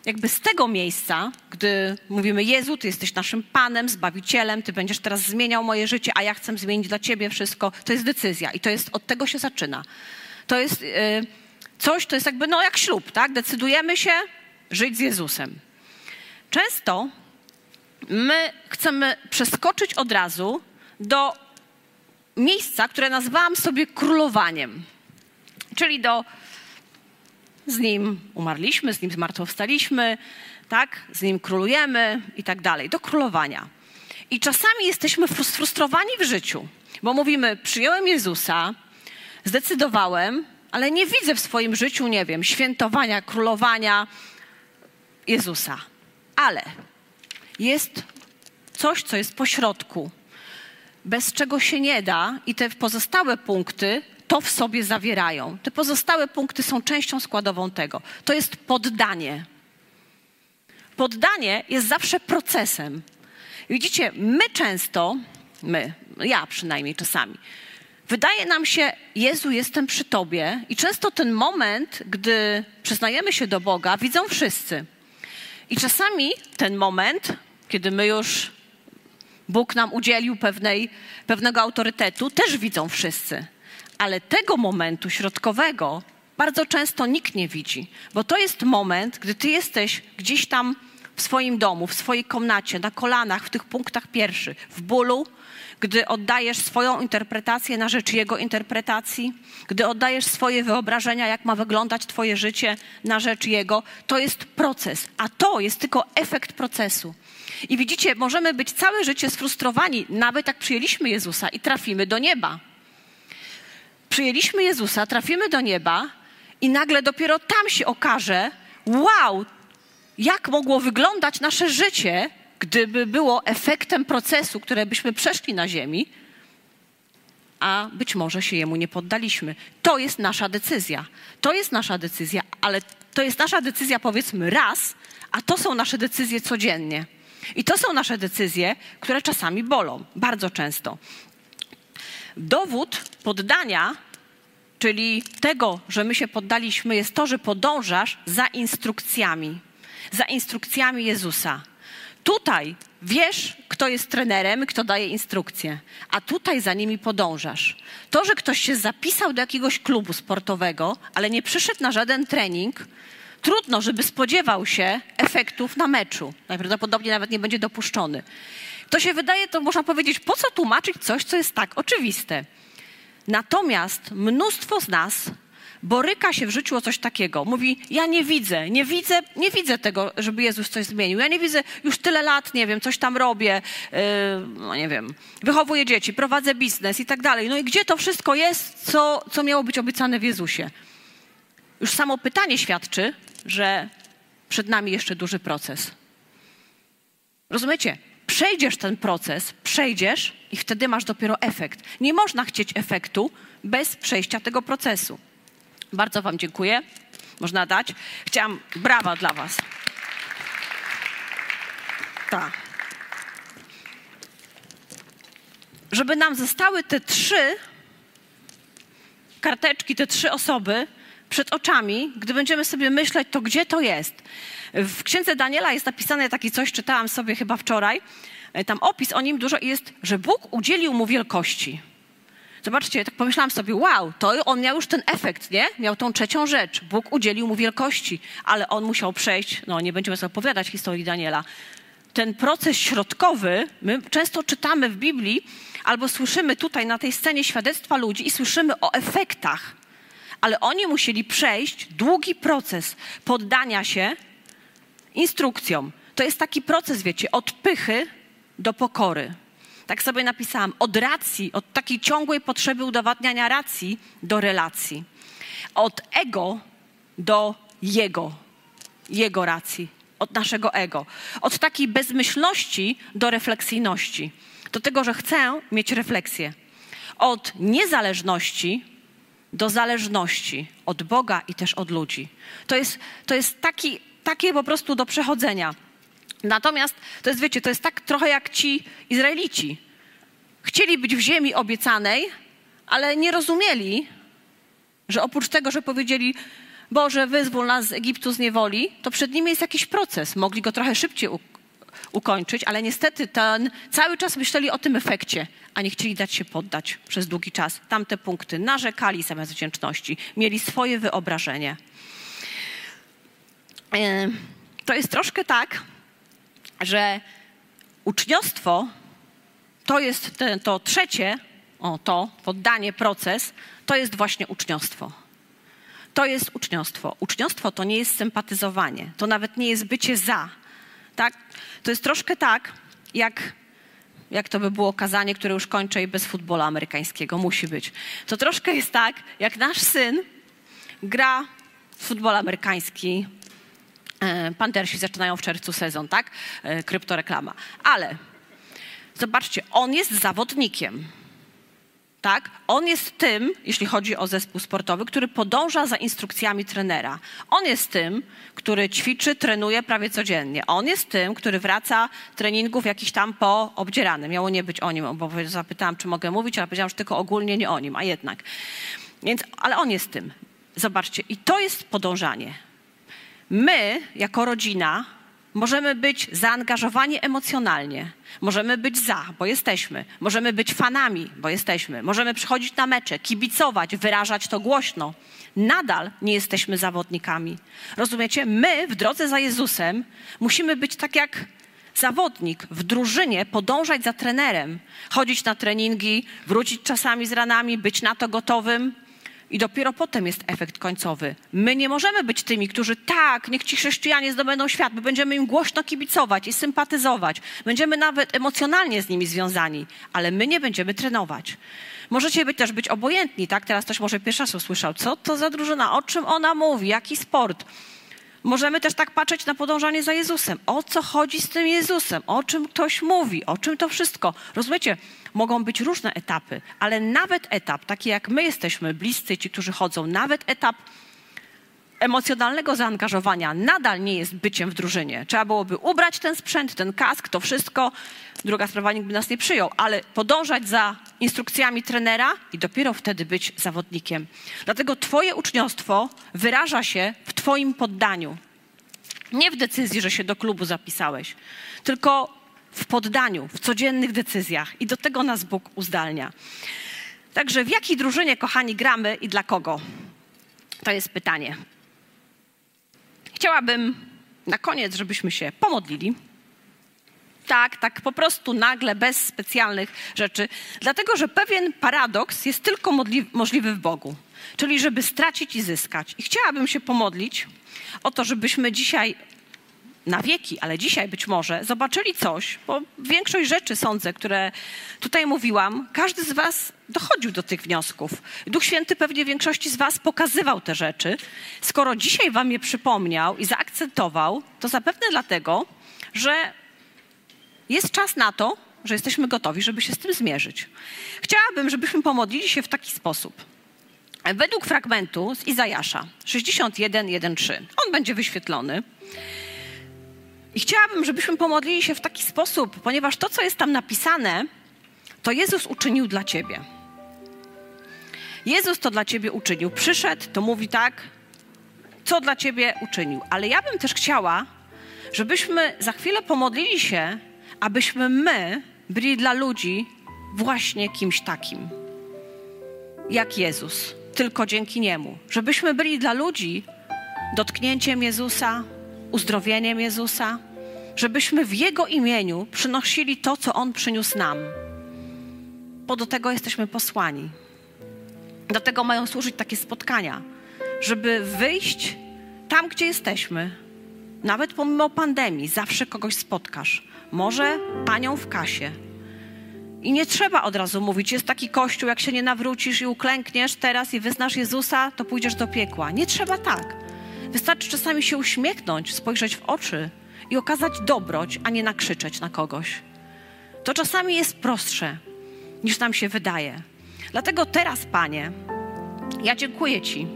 jakby z tego miejsca, gdy mówimy Jezu, Ty jesteś naszym Panem, Zbawicielem, Ty będziesz teraz zmieniał moje życie, a ja chcę zmienić dla Ciebie wszystko, to jest decyzja i to jest, od tego się zaczyna. To jest yy, coś, to jest jakby, no jak ślub, tak? Decydujemy się żyć z Jezusem. Często my chcemy przeskoczyć od razu do miejsca, które nazwałam sobie królowaniem, czyli do z nim umarliśmy, z nim zmartwychwstaliśmy, tak? Z nim królujemy i tak dalej, do królowania. I czasami jesteśmy frustrowani w życiu, bo mówimy, przyjąłem Jezusa, zdecydowałem, ale nie widzę w swoim życiu, nie wiem, świętowania, królowania Jezusa. Ale jest coś, co jest pośrodku, bez czego się nie da i te pozostałe punkty to w sobie zawierają. Te pozostałe punkty są częścią składową tego. To jest poddanie. Poddanie jest zawsze procesem. Widzicie, my często, my, ja przynajmniej czasami, wydaje nam się, Jezu, jestem przy Tobie, i często ten moment, gdy przyznajemy się do Boga, widzą wszyscy. I czasami ten moment, kiedy my już Bóg nam udzielił pewnej, pewnego autorytetu, też widzą wszyscy ale tego momentu środkowego bardzo często nikt nie widzi, bo to jest moment, gdy ty jesteś gdzieś tam w swoim domu, w swojej komnacie, na kolanach, w tych punktach pierwszych, w bólu, gdy oddajesz swoją interpretację na rzecz Jego interpretacji, gdy oddajesz swoje wyobrażenia, jak ma wyglądać Twoje życie na rzecz Jego, to jest proces, a to jest tylko efekt procesu. I widzicie, możemy być całe życie sfrustrowani, nawet jak przyjęliśmy Jezusa i trafimy do nieba przyjęliśmy Jezusa, trafimy do nieba i nagle dopiero tam się okaże, wow, jak mogło wyglądać nasze życie, gdyby było efektem procesu, które byśmy przeszli na ziemi, a być może się jemu nie poddaliśmy. To jest nasza decyzja. To jest nasza decyzja, ale to jest nasza decyzja powiedzmy raz, a to są nasze decyzje codziennie. I to są nasze decyzje, które czasami bolą, bardzo często. Dowód poddania, czyli tego, że my się poddaliśmy, jest to, że podążasz za instrukcjami, za instrukcjami Jezusa. Tutaj wiesz, kto jest trenerem, kto daje instrukcje, a tutaj za nimi podążasz. To, że ktoś się zapisał do jakiegoś klubu sportowego, ale nie przyszedł na żaden trening, trudno, żeby spodziewał się efektów na meczu. Najprawdopodobniej nawet nie będzie dopuszczony. To się wydaje, to można powiedzieć, po co tłumaczyć coś, co jest tak oczywiste. Natomiast mnóstwo z nas boryka się w życiu o coś takiego. Mówi, ja nie widzę, nie widzę, nie widzę tego, żeby Jezus coś zmienił. Ja nie widzę, już tyle lat, nie wiem, coś tam robię, yy, no nie wiem, wychowuję dzieci, prowadzę biznes i tak dalej. No i gdzie to wszystko jest, co, co miało być obiecane w Jezusie? Już samo pytanie świadczy, że przed nami jeszcze duży proces. Rozumiecie? Przejdziesz ten proces, przejdziesz i wtedy masz dopiero efekt. Nie można chcieć efektu bez przejścia tego procesu. Bardzo Wam dziękuję. Można dać. Chciałam brawa dla Was. Tak. Żeby nam zostały te trzy karteczki, te trzy osoby przed oczami, gdy będziemy sobie myśleć, to gdzie to jest. W księdze Daniela jest napisane takie coś, czytałam sobie chyba wczoraj, e, tam opis o nim dużo jest, że Bóg udzielił mu wielkości. Zobaczcie, tak pomyślałam sobie, wow, to on miał już ten efekt, nie? Miał tą trzecią rzecz. Bóg udzielił mu wielkości, ale on musiał przejść, no nie będziemy sobie opowiadać historii Daniela. Ten proces środkowy, my często czytamy w Biblii albo słyszymy tutaj na tej scenie świadectwa ludzi i słyszymy o efektach ale oni musieli przejść długi proces poddania się instrukcjom. To jest taki proces, wiecie, od pychy do pokory. Tak sobie napisałam, od racji, od takiej ciągłej potrzeby udowadniania racji do relacji. Od ego do jego, jego racji, od naszego ego. Od takiej bezmyślności do refleksyjności. Do tego, że chcę mieć refleksję. Od niezależności do zależności od Boga i też od ludzi. To jest, to jest taki, takie po prostu do przechodzenia. Natomiast to jest, wiecie, to jest tak trochę jak ci Izraelici. Chcieli być w ziemi obiecanej, ale nie rozumieli, że oprócz tego, że powiedzieli, Boże, wyzwól nas z Egiptu z niewoli, to przed nimi jest jakiś proces. Mogli go trochę szybciej ukończyć, ale niestety ten, cały czas myśleli o tym efekcie, a nie chcieli dać się poddać przez długi czas. Tamte punkty narzekali zamiast wdzięczności, mieli swoje wyobrażenie. To jest troszkę tak, że uczniostwo to jest te, to trzecie, o to, poddanie, proces, to jest właśnie uczniostwo. To jest uczniostwo. Uczniostwo to nie jest sympatyzowanie, to nawet nie jest bycie za. Tak? To jest troszkę tak, jak, jak to by było kazanie, które już kończę i bez futbolu amerykańskiego, musi być. To troszkę jest tak, jak nasz syn gra w futbol amerykański. E, Pantersi zaczynają w czerwcu sezon, tak? E, kryptoreklama. Ale zobaczcie, on jest zawodnikiem tak? On jest tym, jeśli chodzi o zespół sportowy, który podąża za instrukcjami trenera. On jest tym, który ćwiczy, trenuje prawie codziennie. On jest tym, który wraca treningów jakiś tam po obdzierany. Miało nie być o nim, bo zapytałam, czy mogę mówić, ale powiedziałam, że tylko ogólnie nie o nim, a jednak. Więc, ale on jest tym. Zobaczcie, i to jest podążanie. My, jako rodzina, Możemy być zaangażowani emocjonalnie, możemy być za, bo jesteśmy, możemy być fanami, bo jesteśmy, możemy przychodzić na mecze, kibicować, wyrażać to głośno. Nadal nie jesteśmy zawodnikami. Rozumiecie? My w drodze za Jezusem musimy być tak jak zawodnik w drużynie, podążać za trenerem, chodzić na treningi, wrócić czasami z ranami, być na to gotowym, i dopiero potem jest efekt końcowy. My nie możemy być tymi, którzy tak, niech ci chrześcijanie zdobędą świat, my będziemy im głośno kibicować i sympatyzować. Będziemy nawet emocjonalnie z nimi związani, ale my nie będziemy trenować. Możecie być też być obojętni, tak? Teraz ktoś może pierwszy raz usłyszał, co to za drużyna, o czym ona mówi, jaki sport. Możemy też tak patrzeć na podążanie za Jezusem. O co chodzi z tym Jezusem? O czym ktoś mówi? O czym to wszystko? Rozumiecie? mogą być różne etapy, ale nawet etap, taki jak my jesteśmy, bliscy, ci, którzy chodzą, nawet etap emocjonalnego zaangażowania nadal nie jest byciem w drużynie. Trzeba byłoby ubrać ten sprzęt, ten kask, to wszystko. Druga sprawa, nikt by nas nie przyjął, ale podążać za instrukcjami trenera i dopiero wtedy być zawodnikiem. Dlatego Twoje uczniostwo wyraża się w Twoim poddaniu. Nie w decyzji, że się do klubu zapisałeś, tylko w poddaniu, w codziennych decyzjach i do tego nas Bóg uzdalnia. Także w jakiej drużynie, kochani, gramy i dla kogo? To jest pytanie. Chciałabym na koniec, żebyśmy się pomodlili. Tak, tak po prostu nagle, bez specjalnych rzeczy, dlatego że pewien paradoks jest tylko możliwy w Bogu, czyli żeby stracić i zyskać. I chciałabym się pomodlić o to, żebyśmy dzisiaj na wieki, ale dzisiaj być może zobaczyli coś, bo większość rzeczy sądzę, które tutaj mówiłam, każdy z Was dochodził do tych wniosków. Duch Święty pewnie większości z Was pokazywał te rzeczy. Skoro dzisiaj Wam je przypomniał i zaakcentował, to zapewne dlatego, że jest czas na to, że jesteśmy gotowi, żeby się z tym zmierzyć. Chciałabym, żebyśmy pomodlili się w taki sposób. Według fragmentu z Izajasza 61:1-3. On będzie wyświetlony. I chciałabym, żebyśmy pomodlili się w taki sposób, ponieważ to, co jest tam napisane, to Jezus uczynił dla ciebie. Jezus to dla ciebie uczynił. Przyszedł, to mówi tak, co dla ciebie uczynił. Ale ja bym też chciała, żebyśmy za chwilę pomodlili się, abyśmy my byli dla ludzi właśnie kimś takim, jak Jezus, tylko dzięki Niemu. Żebyśmy byli dla ludzi dotknięciem Jezusa, uzdrowieniem Jezusa, żebyśmy w Jego imieniu przynosili to, co On przyniósł nam, bo do tego jesteśmy posłani. Dlatego mają służyć takie spotkania, żeby wyjść tam, gdzie jesteśmy. Nawet pomimo pandemii, zawsze kogoś spotkasz. Może panią w kasie. I nie trzeba od razu mówić, jest taki kościół, jak się nie nawrócisz i uklękniesz teraz i wyznasz Jezusa, to pójdziesz do piekła. Nie trzeba tak. Wystarczy czasami się uśmiechnąć, spojrzeć w oczy i okazać dobroć, a nie nakrzyczeć na kogoś. To czasami jest prostsze, niż nam się wydaje. Dlatego teraz, Panie, ja dziękuję Ci.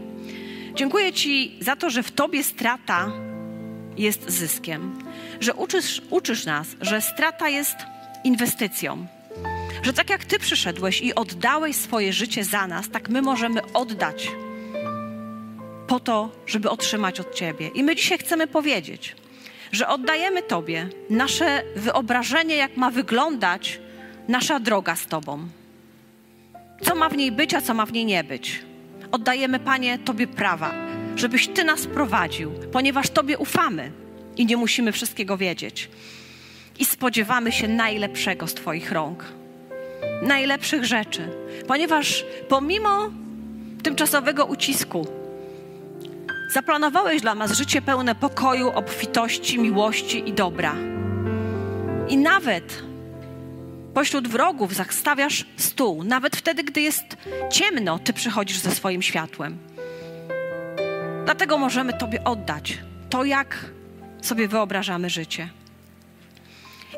Dziękuję Ci za to, że w Tobie strata jest zyskiem, że uczysz, uczysz nas, że strata jest inwestycją. Że tak jak Ty przyszedłeś i oddałeś swoje życie za nas, tak my możemy oddać po to, żeby otrzymać od Ciebie. I my dzisiaj chcemy powiedzieć, że oddajemy Tobie nasze wyobrażenie, jak ma wyglądać nasza droga z Tobą. Co ma w niej być, a co ma w niej nie być. Oddajemy, Panie, Tobie prawa, żebyś Ty nas prowadził, ponieważ Tobie ufamy i nie musimy wszystkiego wiedzieć. I spodziewamy się najlepszego z Twoich rąk, najlepszych rzeczy, ponieważ pomimo tymczasowego ucisku, Zaplanowałeś dla nas życie pełne pokoju, obfitości, miłości i dobra. I nawet pośród wrogów zastawiasz stół, nawet wtedy, gdy jest ciemno, Ty przychodzisz ze swoim światłem. Dlatego możemy Tobie oddać to, jak sobie wyobrażamy życie.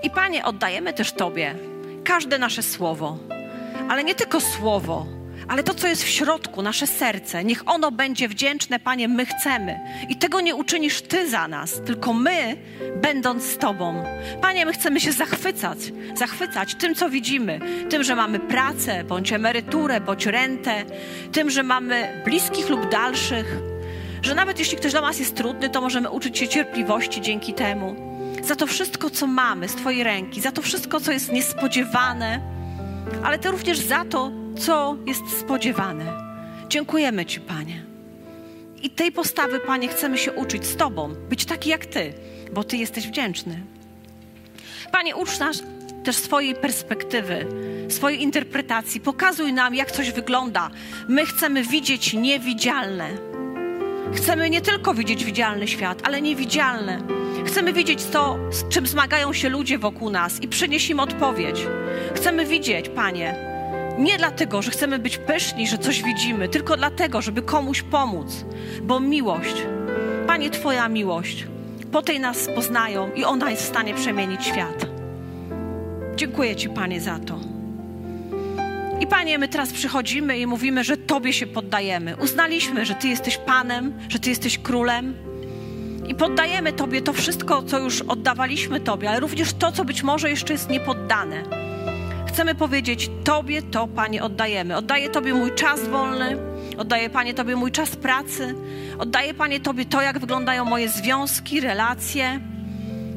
I Panie, oddajemy też Tobie każde nasze słowo, ale nie tylko słowo, ale to, co jest w środku, nasze serce, niech ono będzie wdzięczne, Panie, my chcemy. I tego nie uczynisz Ty za nas, tylko my, będąc z Tobą. Panie, my chcemy się zachwycać, zachwycać tym, co widzimy, tym, że mamy pracę, bądź emeryturę, bądź rentę, tym, że mamy bliskich lub dalszych, że nawet jeśli ktoś dla nas jest trudny, to możemy uczyć się cierpliwości dzięki temu. Za to wszystko, co mamy z Twojej ręki, za to wszystko, co jest niespodziewane, ale to również za to, co jest spodziewane. Dziękujemy Ci, Panie. I tej postawy, Panie, chcemy się uczyć z Tobą, być taki jak Ty, bo Ty jesteś wdzięczny. Panie, ucz nas też swojej perspektywy, swojej interpretacji. Pokazuj nam, jak coś wygląda. My chcemy widzieć niewidzialne. Chcemy nie tylko widzieć widzialny świat, ale niewidzialne. Chcemy widzieć to, z czym zmagają się ludzie wokół nas i przynieść im odpowiedź. Chcemy widzieć, Panie, nie dlatego, że chcemy być pyszni, że coś widzimy, tylko dlatego, żeby komuś pomóc. Bo miłość, Panie, Twoja miłość, po tej nas poznają i ona jest w stanie przemienić świat. Dziękuję Ci, Panie, za to. I Panie, my teraz przychodzimy i mówimy, że Tobie się poddajemy. Uznaliśmy, że Ty jesteś Panem, że Ty jesteś Królem. I poddajemy Tobie to wszystko, co już oddawaliśmy Tobie, ale również to, co być może jeszcze jest niepoddane chcemy powiedzieć: Tobie to, Panie, oddajemy. Oddaję Tobie mój czas wolny, oddaję, Panie, Tobie mój czas pracy, oddaję, Panie, Tobie to, jak wyglądają moje związki, relacje.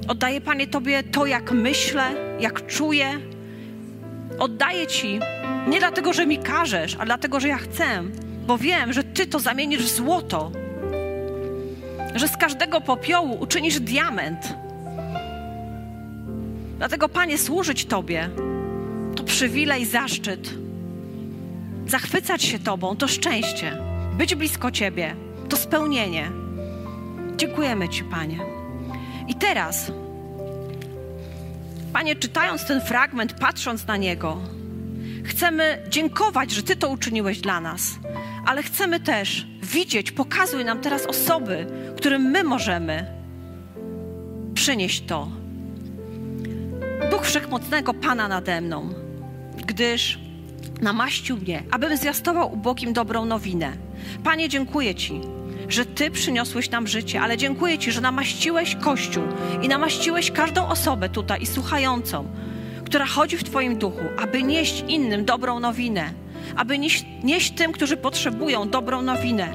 Oddaję, Panie, Tobie to, jak myślę, jak czuję. Oddaję Ci nie dlatego, że mi każesz, a dlatego, że ja chcę, bo wiem, że Ty to zamienisz w złoto, że z każdego popiołu uczynisz diament. Dlatego, Panie, służyć Tobie to przywilej, zaszczyt. Zachwycać się Tobą to szczęście. Być blisko Ciebie to spełnienie. Dziękujemy Ci, Panie. I teraz, Panie, czytając ten fragment, patrząc na niego, chcemy dziękować, że Ty to uczyniłeś dla nas, ale chcemy też widzieć, pokazuj nam teraz osoby, którym my możemy przynieść to. Duch Wszechmocnego Pana nade mną gdyż namaścił mnie, abym zwiastował ubogim dobrą nowinę. Panie, dziękuję Ci, że Ty przyniosłeś nam życie, ale dziękuję Ci, że namaściłeś Kościół i namaściłeś każdą osobę tutaj i słuchającą, która chodzi w Twoim duchu, aby nieść innym dobrą nowinę, aby nieść, nieść tym, którzy potrzebują dobrą nowinę.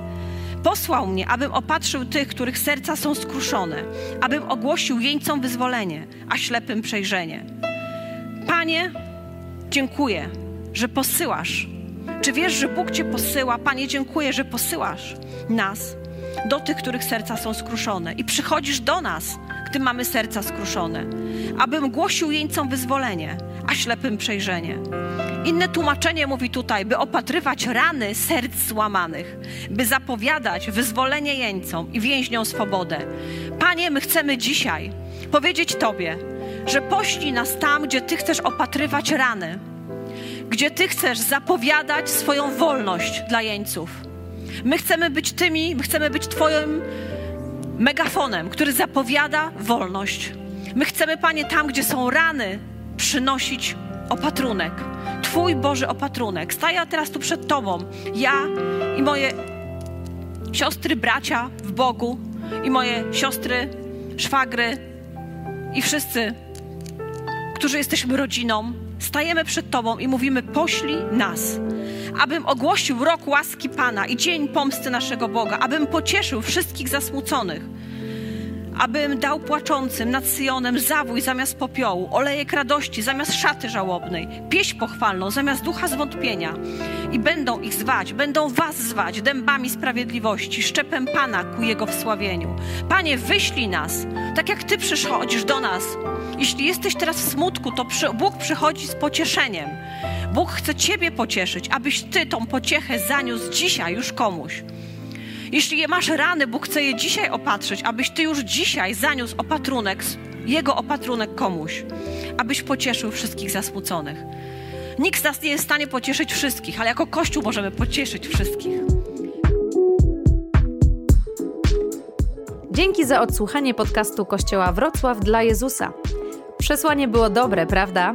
Posłał mnie, abym opatrzył tych, których serca są skruszone, abym ogłosił jeńcom wyzwolenie, a ślepym przejrzenie. Panie, Dziękuję, że posyłasz. Czy wiesz, że Bóg Cię posyła? Panie, dziękuję, że posyłasz nas do tych, których serca są skruszone i przychodzisz do nas, gdy mamy serca skruszone, abym głosił jeńcom wyzwolenie, a ślepym przejrzenie. Inne tłumaczenie mówi tutaj, by opatrywać rany serc złamanych, by zapowiadać wyzwolenie jeńcom i więźniom swobodę. Panie, my chcemy dzisiaj powiedzieć Tobie, że poślij nas tam, gdzie Ty chcesz opatrywać rany, gdzie Ty chcesz zapowiadać swoją wolność dla jeńców. My chcemy być tymi, my chcemy być Twoim megafonem, który zapowiada wolność. My chcemy, Panie, tam, gdzie są rany, przynosić opatrunek. Twój Boży opatrunek. Staję teraz tu przed Tobą, ja i moje siostry, bracia w Bogu, i moje siostry, szwagry, i wszyscy, którzy jesteśmy rodziną, stajemy przed Tobą i mówimy: Poślij nas, abym ogłosił rok łaski Pana i dzień pomsty naszego Boga, abym pocieszył wszystkich zasmuconych abym dał płaczącym nad Syjonem zawój zamiast popiołu, olejek radości zamiast szaty żałobnej, pieśń pochwalną zamiast ducha zwątpienia. I będą ich zwać, będą was zwać dębami sprawiedliwości, szczepem Pana ku Jego wsławieniu. Panie, wyślij nas, tak jak Ty przychodzisz do nas. Jeśli jesteś teraz w smutku, to Bóg przychodzi z pocieszeniem. Bóg chce Ciebie pocieszyć, abyś Ty tą pociechę zaniósł dzisiaj już komuś. Jeśli masz rany, Bóg chce je dzisiaj opatrzyć, abyś ty już dzisiaj zaniósł opatrunek, jego opatrunek komuś, abyś pocieszył wszystkich zasmuconych. Nikt z nas nie jest w stanie pocieszyć wszystkich, ale jako Kościół możemy pocieszyć wszystkich. Dzięki za odsłuchanie podcastu Kościoła Wrocław dla Jezusa. Przesłanie było dobre, prawda?